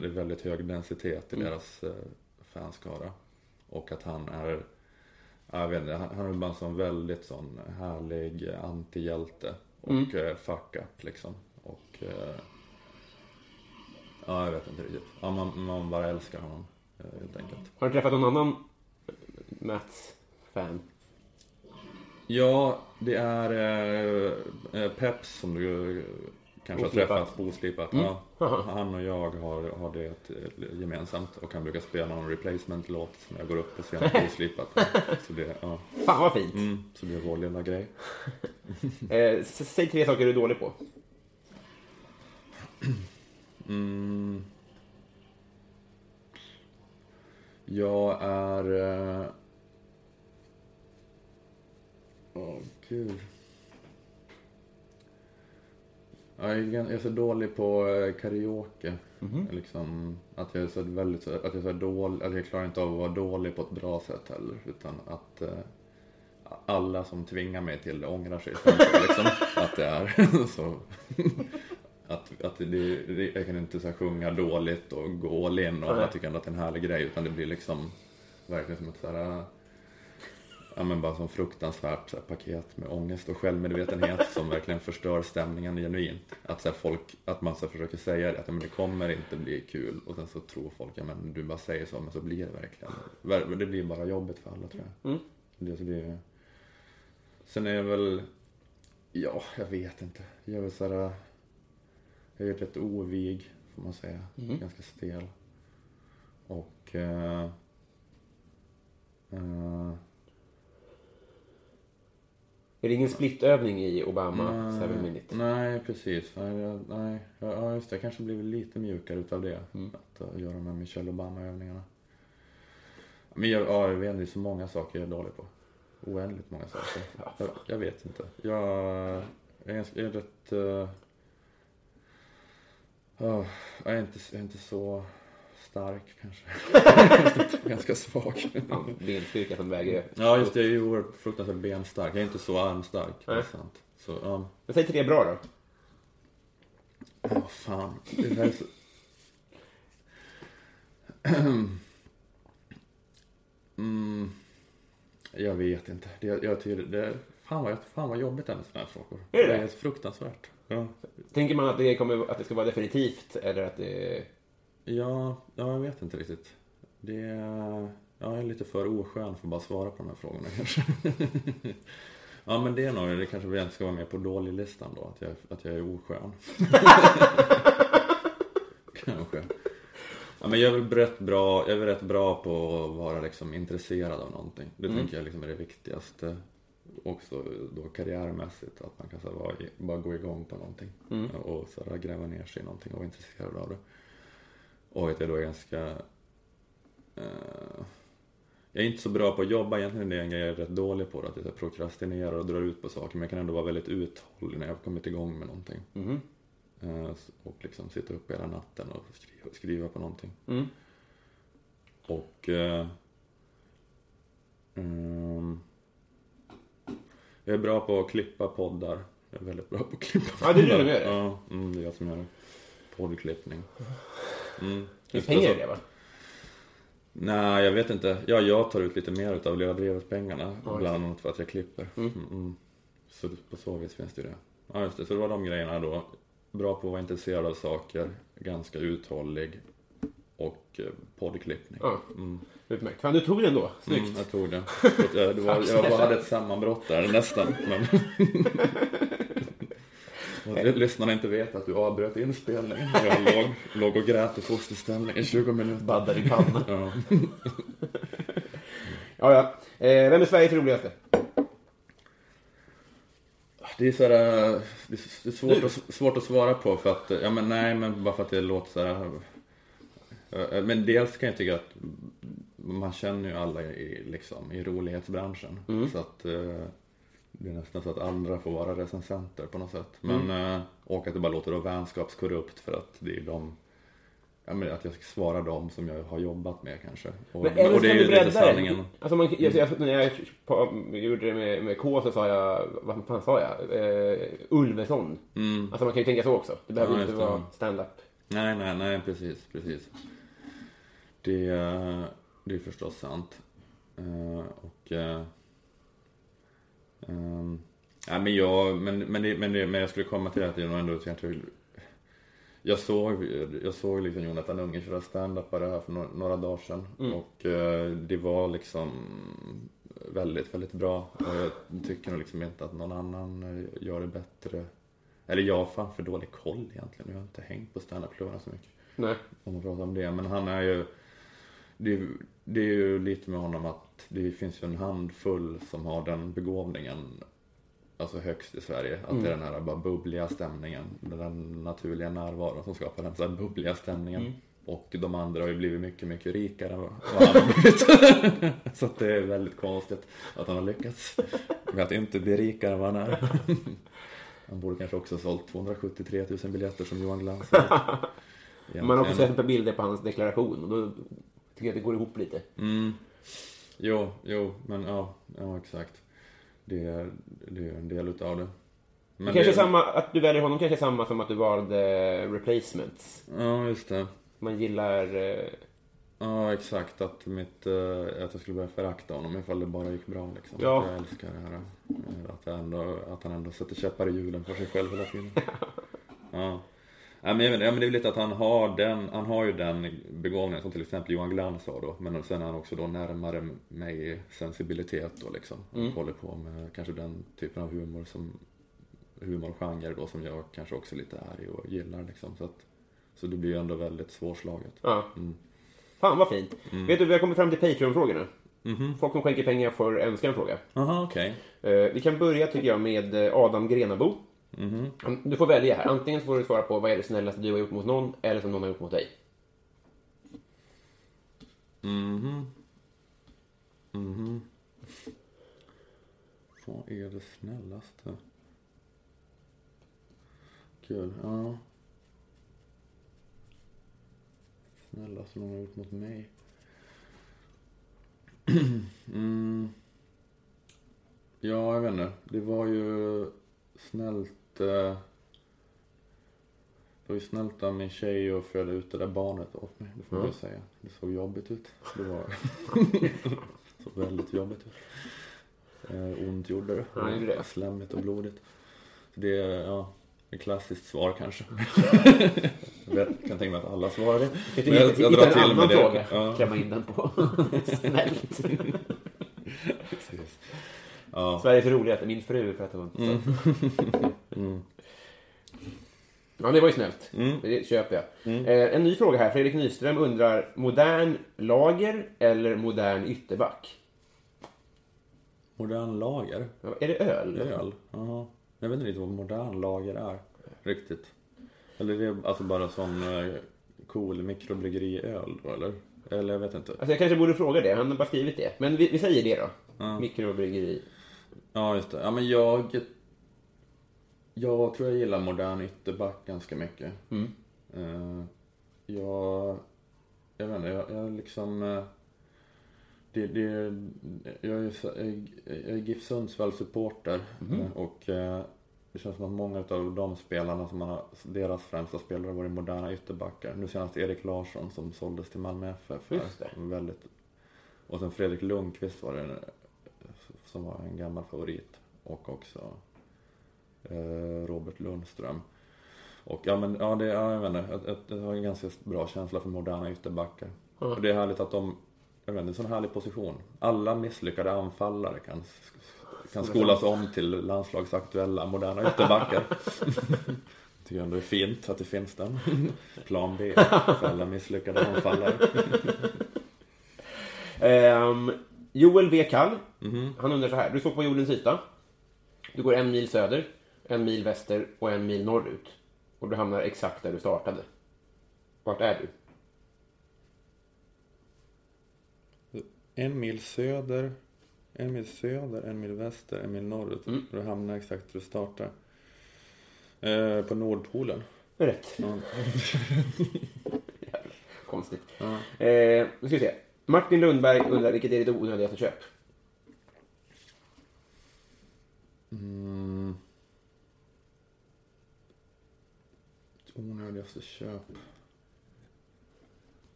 Det är väldigt hög densitet i deras eh, fanskara. Och att han är, jag vet inte, han, är bara en sån väldigt sån härlig antihjälte. Och eh, fuck up liksom. Och eh, Ja, jag vet inte riktigt. Ja, man, man bara älskar honom helt enkelt. Har du träffat någon annan Mats-fan? Ja, det är eh, eh, Peps som du eh, kanske Oslipat. har träffat, oslipat. Ja. Han och jag har, har det eh, gemensamt och han brukar spela någon replacement-låt som jag går upp på scenen på oslipat. Så det, ja. Fan vad fint! mm, så det är vår lilla grej. Eh, säg tre saker du är dålig på. Mm. Jag är... eh, Åh, gud. Jag är, jag så dålig på eh, karaoke. Liksom, att jag är så väldigt, att jag är dålig, att jag klarar inte av att vara dålig på ett bra sätt heller. Utan att eh, alla som tvingar mig till det ångrar sig liksom, att det är så. Att, att det, jag kan inte så här, sjunga dåligt och gå all in och alla tycker ändå att det är en härlig grej. Utan det blir liksom verkligen som ett så här, Ja men bara som fruktansvärt så här, paket med ångest och självmedvetenhet som verkligen förstör stämningen genuint. Att, så här, folk, att man så här, försöker säga det, att ja, men det kommer inte bli kul och sen så tror folk, ja men du bara säger så men så blir det verkligen. Ver- Det blir bara jobbigt för alla tror jag. Det, så det, sen är jag väl, ja jag vet inte. Jag är väl så här, jag är rätt ovig får man säga. Ganska stel. Och eh, Är det ingen splitövning i Obama 7 minute? Nej, precis. Nej, jag, nej. Ja, just det. Jag kanske blivit lite mjukare utav det. Att uh, göra de här Michelle Obama-övningarna. Men jag, ja, jag vet det är så många saker jag är dålig på. Oändligt många saker. Jag, jag vet inte. Jag, jag är, ganska- jag är rätt... Uh, jag, är inte, jag är inte så stark kanske. ganska svag. Ja, benstyrka som väger Ja, just det. Jag är ju oerhört fruktansvärt benstark. Jag är inte så armstark. Det är sant. Så, ja. Men säg tre bra då. Åh fan. Det där är så... mm, jag vet inte. Det, jag, tycker det, fan, vad, fan vad jobbigt det är med sådana här frågor. Är det? är fruktansvärt. Ja. Tänker man att det, kommer, att det ska vara definitivt eller att det... Ja, ja, jag vet inte riktigt. Det är, jag är lite för oskön för att bara svara på de här frågorna kanske. ja, men det är nog, det kanske vi ska vara med på dålig-listan då, att jag, att jag är oskön. kanske. Ja, men jag är väl rätt bra, jag är rätt bra på att vara liksom intresserad av någonting. Det tänker jag liksom är det viktigaste. Också då karriärmässigt, att man kan så här, vara, i- bara gå igång på någonting. Och så här, gräva ner sig i någonting och vara intresserad av det. Och att jag då är ganska... eh, jag är inte så bra på att jobba egentligen, det är en grej jag är rätt dålig på. Att jag prokrastinerar och drar ut på saker. Men jag kan ändå vara väldigt uthållig när jag har kommit igång med någonting. Eh, och liksom sitta upp hela natten och skriva, skriva på någonting. Och... eh, ehm, jag är bra på att klippa poddar. Jag är väldigt bra på att klippa Ja, det är du poddar. som gör det? Ja, mm, det är jag som gör det. Poddklippning. Mm. Det är pengar i det va? Nej, jag vet inte. Ja, jag tar ut lite mer utav Lilla Drevet-pengarna. Bland annat för att jag klipper. Mm. Mm. Så på så vis finns det ju det. Ja, just det. Så det var de grejerna då. Bra på att vara intresserad av saker. Ganska uthållig. Och eh, poddklippning. Ja. Utmärkt. Fan, du tog den då. Snyggt. Mm, jag tog jag, det var, jag bara hade ett sammanbrott där nästan. Men... Lyssnarna inte vet att du avbröt inspelningen. Jag låg, låg och grät i fosterställning i 20 minuter. Baddar i pannan. Ja. Ja, ja. Eh, vem är Sveriges roligaste? Det är så här, eh, det är svårt, att, svårt att svara på för att, ja men nej men bara för att det låter så här. eh, Men dels kan jag tycka att man känner ju alla i, liksom, i rolighetsbranschen. Så att eh, det är nästan så att andra får vara recensenter på något sätt. Men, eh, och att det bara låter då vänskapskorrupt för att det är de Ja, men att jag ska svara dem som jag har jobbat med kanske. Och, Men eller och det är ju lite sanningen. Alltså man, jag, jag, när jag på, gjorde det med, med K så sa jag, vad fan sa jag? Eh, Ulveson. Alltså man kan ju tänka så också. Det behöver Ja, inte vara stand-up. Nej, nej, nej, precis, precis. Det, eh, det är förstås sant. Eh, och... eh, ehm, ja, men jag, men, men, det, men, det, men jag skulle komma till det att nog ändå kanske... Jag såg, jag såg liksom Jonathan Unge köra stand-up bara här för några, några dagar sedan. Och eh, det var liksom väldigt, väldigt bra. Och jag tycker nog liksom inte att någon annan gör det bättre. Eller jag har fan för dålig koll egentligen. Jag har inte hängt på standup-klubbarna så mycket. Nej. Om man pratar om det. Men han är ju... Det, är- det är ju lite med honom att det finns ju en handfull som har den begåvningen alltså högst i Sverige. Att det är den här bara bubbliga stämningen. Den naturliga närvaron som skapar den så här bubbliga stämningen. Och de andra har ju blivit mycket, mycket rikare än vad han har blivit. så att det är väldigt konstigt att han har lyckats med att inte bli rikare än vad han är. Han borde kanske också ha sålt 273 000 biljetter som Johan Glans. Man har också sett ett par bilder på hans deklaration och då tycker jag att det går ihop lite. Mm. Jo, jo, men ja, ja exakt. Det är, det är en del utav det. Men Det kanske är det- samma, att du väljer honom kanske är samma som att du valde replacements. Ja, just det. Man gillar... eh, Ja, exakt. Att, mitt, eh, att jag skulle börja förakta honom ifall det bara gick bra. Liksom. Ja. Att jag älskar det här. Att, ändå, att han ändå sätter käppar i hjulen för sig själv hela tiden. Ja. Ja, men, jag ja, men det är lite att han har, den, han har ju den begåvningen som till exempel Johan Glans har då. Men sen är han också då närmare mig sensibilitet då liksom. Mm. Håller på med kanske den typen av humor som humorgenre då som jag kanske också lite är i och gillar liksom. Så, att, så det blir ju ändå väldigt svårslaget. Ja. Mm. Fan vad fint. Vet du, vi har kommit fram till Patreon-frågorna. Mhm. Folk som skänker pengar får önska en fråga. Jaha, okej. Eh, Vi kan börja tycker jag med eh, Adam Grenabo. Mhm. Du får välja här. Antingen så får du svara på vad är det snällaste du har gjort mot någon eller som någon har gjort mot dig. Mhm. Mhm. Vad är det snällaste? Kul, ja. Snällaste någon har gjort mot mig? mm. Ja, jag vet inte. Det var ju snällt... Eh... Det var ju snällt av min tjej att föda ut det där barnet åt mig, det får man ju säga. Det såg jobbigt ut. Det var... såg väldigt jobbigt ut. Eh, ont gjorde det. Det. Slemmigt och blodigt. Det är, ja, ett klassiskt svar kanske. jag kan tänka mig att alla svarar det. Jag Men hitta en till annan med det. fråga. Ja, Klämma in den på. Snällt. Ja. Sveriges roligaste, min fru för att hon... Mm. Ja, det var ju snällt. Mm. Det köper jag. Eh, en ny fråga här. Fredrik Nyström undrar, modern lager eller modern ytterback? Modern lager. Ja, Är det öl? Öl? Jaha. Jag vet inte riktigt vad modern lager är. Riktigt. Eller det är alltså bara som eh, cool mikrobryggeriöl då eller? Eller jag vet inte. Alltså jag kanske borde fråga det. Han har bara skrivit det. Men vi, vi säger det då. Ja. Mikrobryggeri. Ja, just det. Ja, men jag... Jag tror jag gillar modern ytterback ganska mycket. Mm. Eh, jag... Jag vet inte, jag, jag liksom... eh, Det, det, jag, är, jag, är GIF Sundsvall-supporter eh, och det känns som att många av de spelarna som man har, deras främsta spelare har varit moderna ytterbackar. Nu senast Erik Larsson som såldes till Malmö FF. det. Väldigt, och sen Fredrik Lundqvist var det som var en gammal favorit. Och också eh, Robert Lundström. Och ja, men ja, det, ja, jag vet inte, jag, jag har en ganska bra känsla för moderna ytterbackar. Och det är härligt att de, jag vet inte, en sån härlig position. Alla misslyckade anfallare kan, kan skolas om till landslagsaktuella moderna ytterbackar. Tycker jag ändå är fint att det finns den. Plan B för alla misslyckade anfallare. Ehm, Joel V. Kall. Mhm. Han undrar så här. Du står på jordens yta. Du går en mil söder, en mil väster och en mil norrut. Och du hamnar exakt där du startade. Vart är du? En mil söder, en mil söder, en mil väster, en mil norrut. Mm. Du hamnar exakt där du startar. Eh, på Nordpolen. Rätt. Ja. Konstigt. Ja. Eh, nu ska vi se. Martin Lundberg undrar vilket är ditt onödigaste köp? Mm. Onödigaste köp.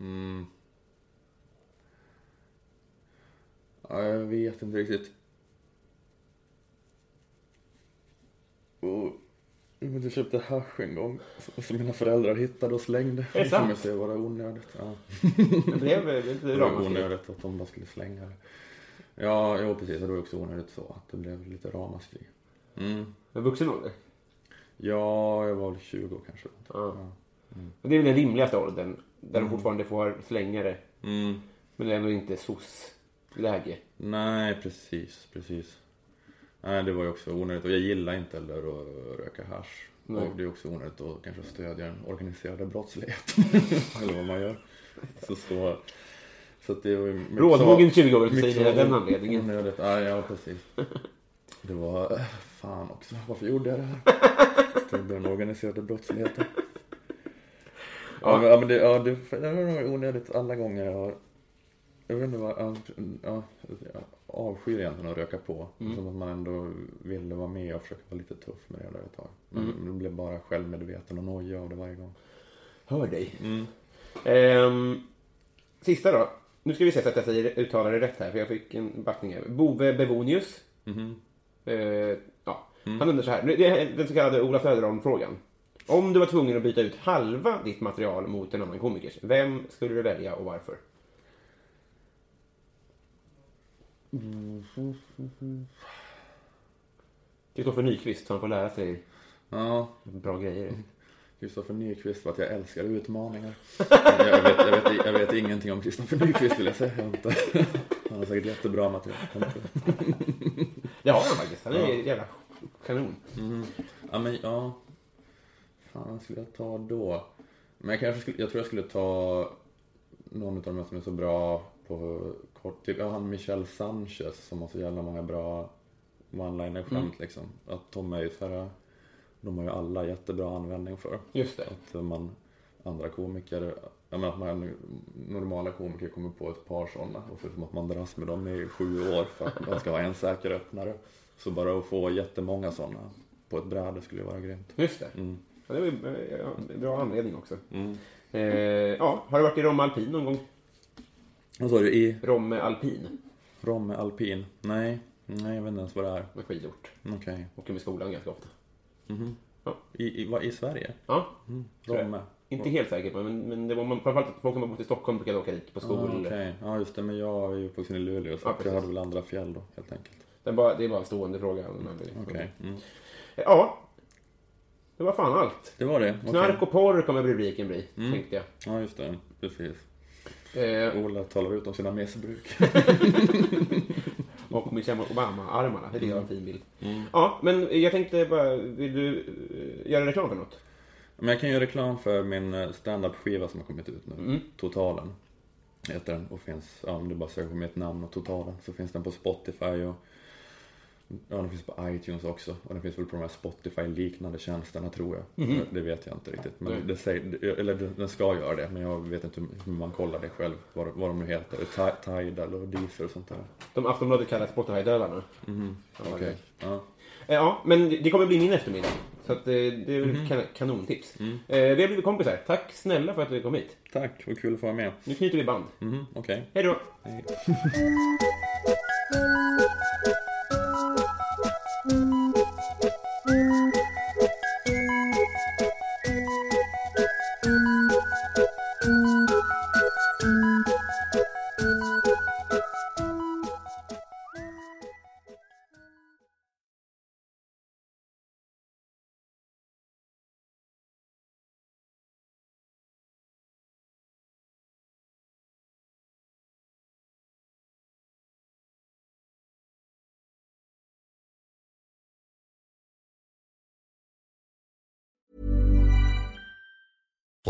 Mm. Ja, jag vet inte riktigt. Och, jag köpte hasch en gång som mina föräldrar hittade och slängde. Är det sant? Jag säger var onödigt. Ja. Det blev lite Det var onödigt att de bara skulle slänga det. Ja, jo precis. Det var också onödigt så att det blev lite ramaskri. Mm. Men vuxen ålder? Ja, jag var väl 20 kanske. Ja. Och Det är väl den rimligaste åldern. Där de fortfarande får slänga det. Mm. Men det är ändå inte SOS-läge. Nej, precis, precis. Nej, det var ju också onödigt. Och jag gillar inte heller att röka hasch. Nej. Och det är också onödigt att kanske stödja den organiserade brottslighet. Eller vad man gör. Så, så, så att det var ju Rådvågen mycket 20 år, säger av den anledningen. Onödigt. Ja, ja, precis. Det var... fan också, varför gjorde jag det här? Blev den organiserade brottsligheten. Ja, men, ja, men det, ja, det, det var nog onödigt alla gånger jag har... Jag vet inte vad... Ja, ja, avskyr egentligen att röka på. Som att man ändå ville vara med och försöka vara lite tuff med det där ett tag. Men det blev bara självmedveten och noja av det varje gång. Hör dig. Ehm, sista då. Nu ska vi se så att jag säger, uttalar det rätt här, för jag fick en backning här. Bove Bevonius. Eh, ja. Han undrar så här. Det är den så kallade Ola Söderholm-frågan. Om du var tvungen att byta ut halva ditt material mot en annan komikers, vem skulle du välja och varför? Kristoffer Nyqvist, han får lära sig Ja, bra grejer. Kristoffer Nyqvist för att jag älskar utmaningar. Jag vet, jag, vet, jag vet ingenting om Kristoffer Nyqvist vill jag säga. Inte. Han har säkert jättebra material. Det har han faktiskt. Han är jävla kanon. Ja, men ja. Fan, vad skulle jag ta då? Men jag kanske skulle, jag tror jag skulle ta någon av de som är så bra på kort, typ ja, han Michel Sanchez som har så jävla många bra one-liner-skämt liksom. Att de är ju så här, de har ju alla jättebra användning för. Just det. Att man, andra komiker, jag menar att man, normala komiker kommer på ett par sådana och som att man dras med dem i sju år för att man ska ha en säker öppnare. Så bara att få jättemånga sådana på ett bräde skulle ju vara grymt. Just det. Mm. Ja, det var ju eh, bra anledning också. Eh, ja, har du varit i Romme Alpin någon gång? Vad sa du? I Romme Alpin, Romme Alpin? Nej, nej jag vet inte ens vad det är. med skidort. Okej. Åker med skolan ganska ofta. I, i, vad, I Sverige? Ja, jag. Romme? inte helt säker på, men, men det var man, framförallt folk som har bott i Stockholm brukade åka dit på skol. Ah, Okej, ja just det. Men jag är ju uppvuxen i Luleå så Ja, jag hade väl andra fjäll då helt enkelt. Det, är bara, det är bara en stående fråga. Okej. Mm. Ja, det var fan allt. Det var det? Okej. Knark och porr kommer rubriken bli, tänkte jag. Ja just det, precis. Eh, Ola talar ut om sina missbruk. och Michelle Obama-armarna, det är en fin bild. Ja, men jag tänkte bara, vill du eh, göra reklam för något? Men jag kan göra reklam för min eh, stand-up-skiva som har kommit ut nu. Mm. Totalen heter den och finns, ja om du bara söker på mitt namn och Totalen så finns den på Spotify och Ja, den finns på iTunes också och den finns väl på de här Spotify-liknande tjänsterna tror jag. Mhm. Det vet jag inte riktigt. Men det säger, eller den ska göra det, men jag vet inte hur man kollar det själv. Vad, vad de nu heter. Ti- Tidal och Deezer och sånt där. De Aftonbladet kallar Spotify-dödarna. Ja, Okej. Ja. Eh, Ja, men det kommer bli min eftermiddag. Så att, eh, det är väl ett kan- kanontips. Eh, Vi har blivit kompisar. Tack snälla för att du kom hit. Tack, vad kul att få vara med. Nu knyter vi band. Mhm, Okej. Hej då! Hej.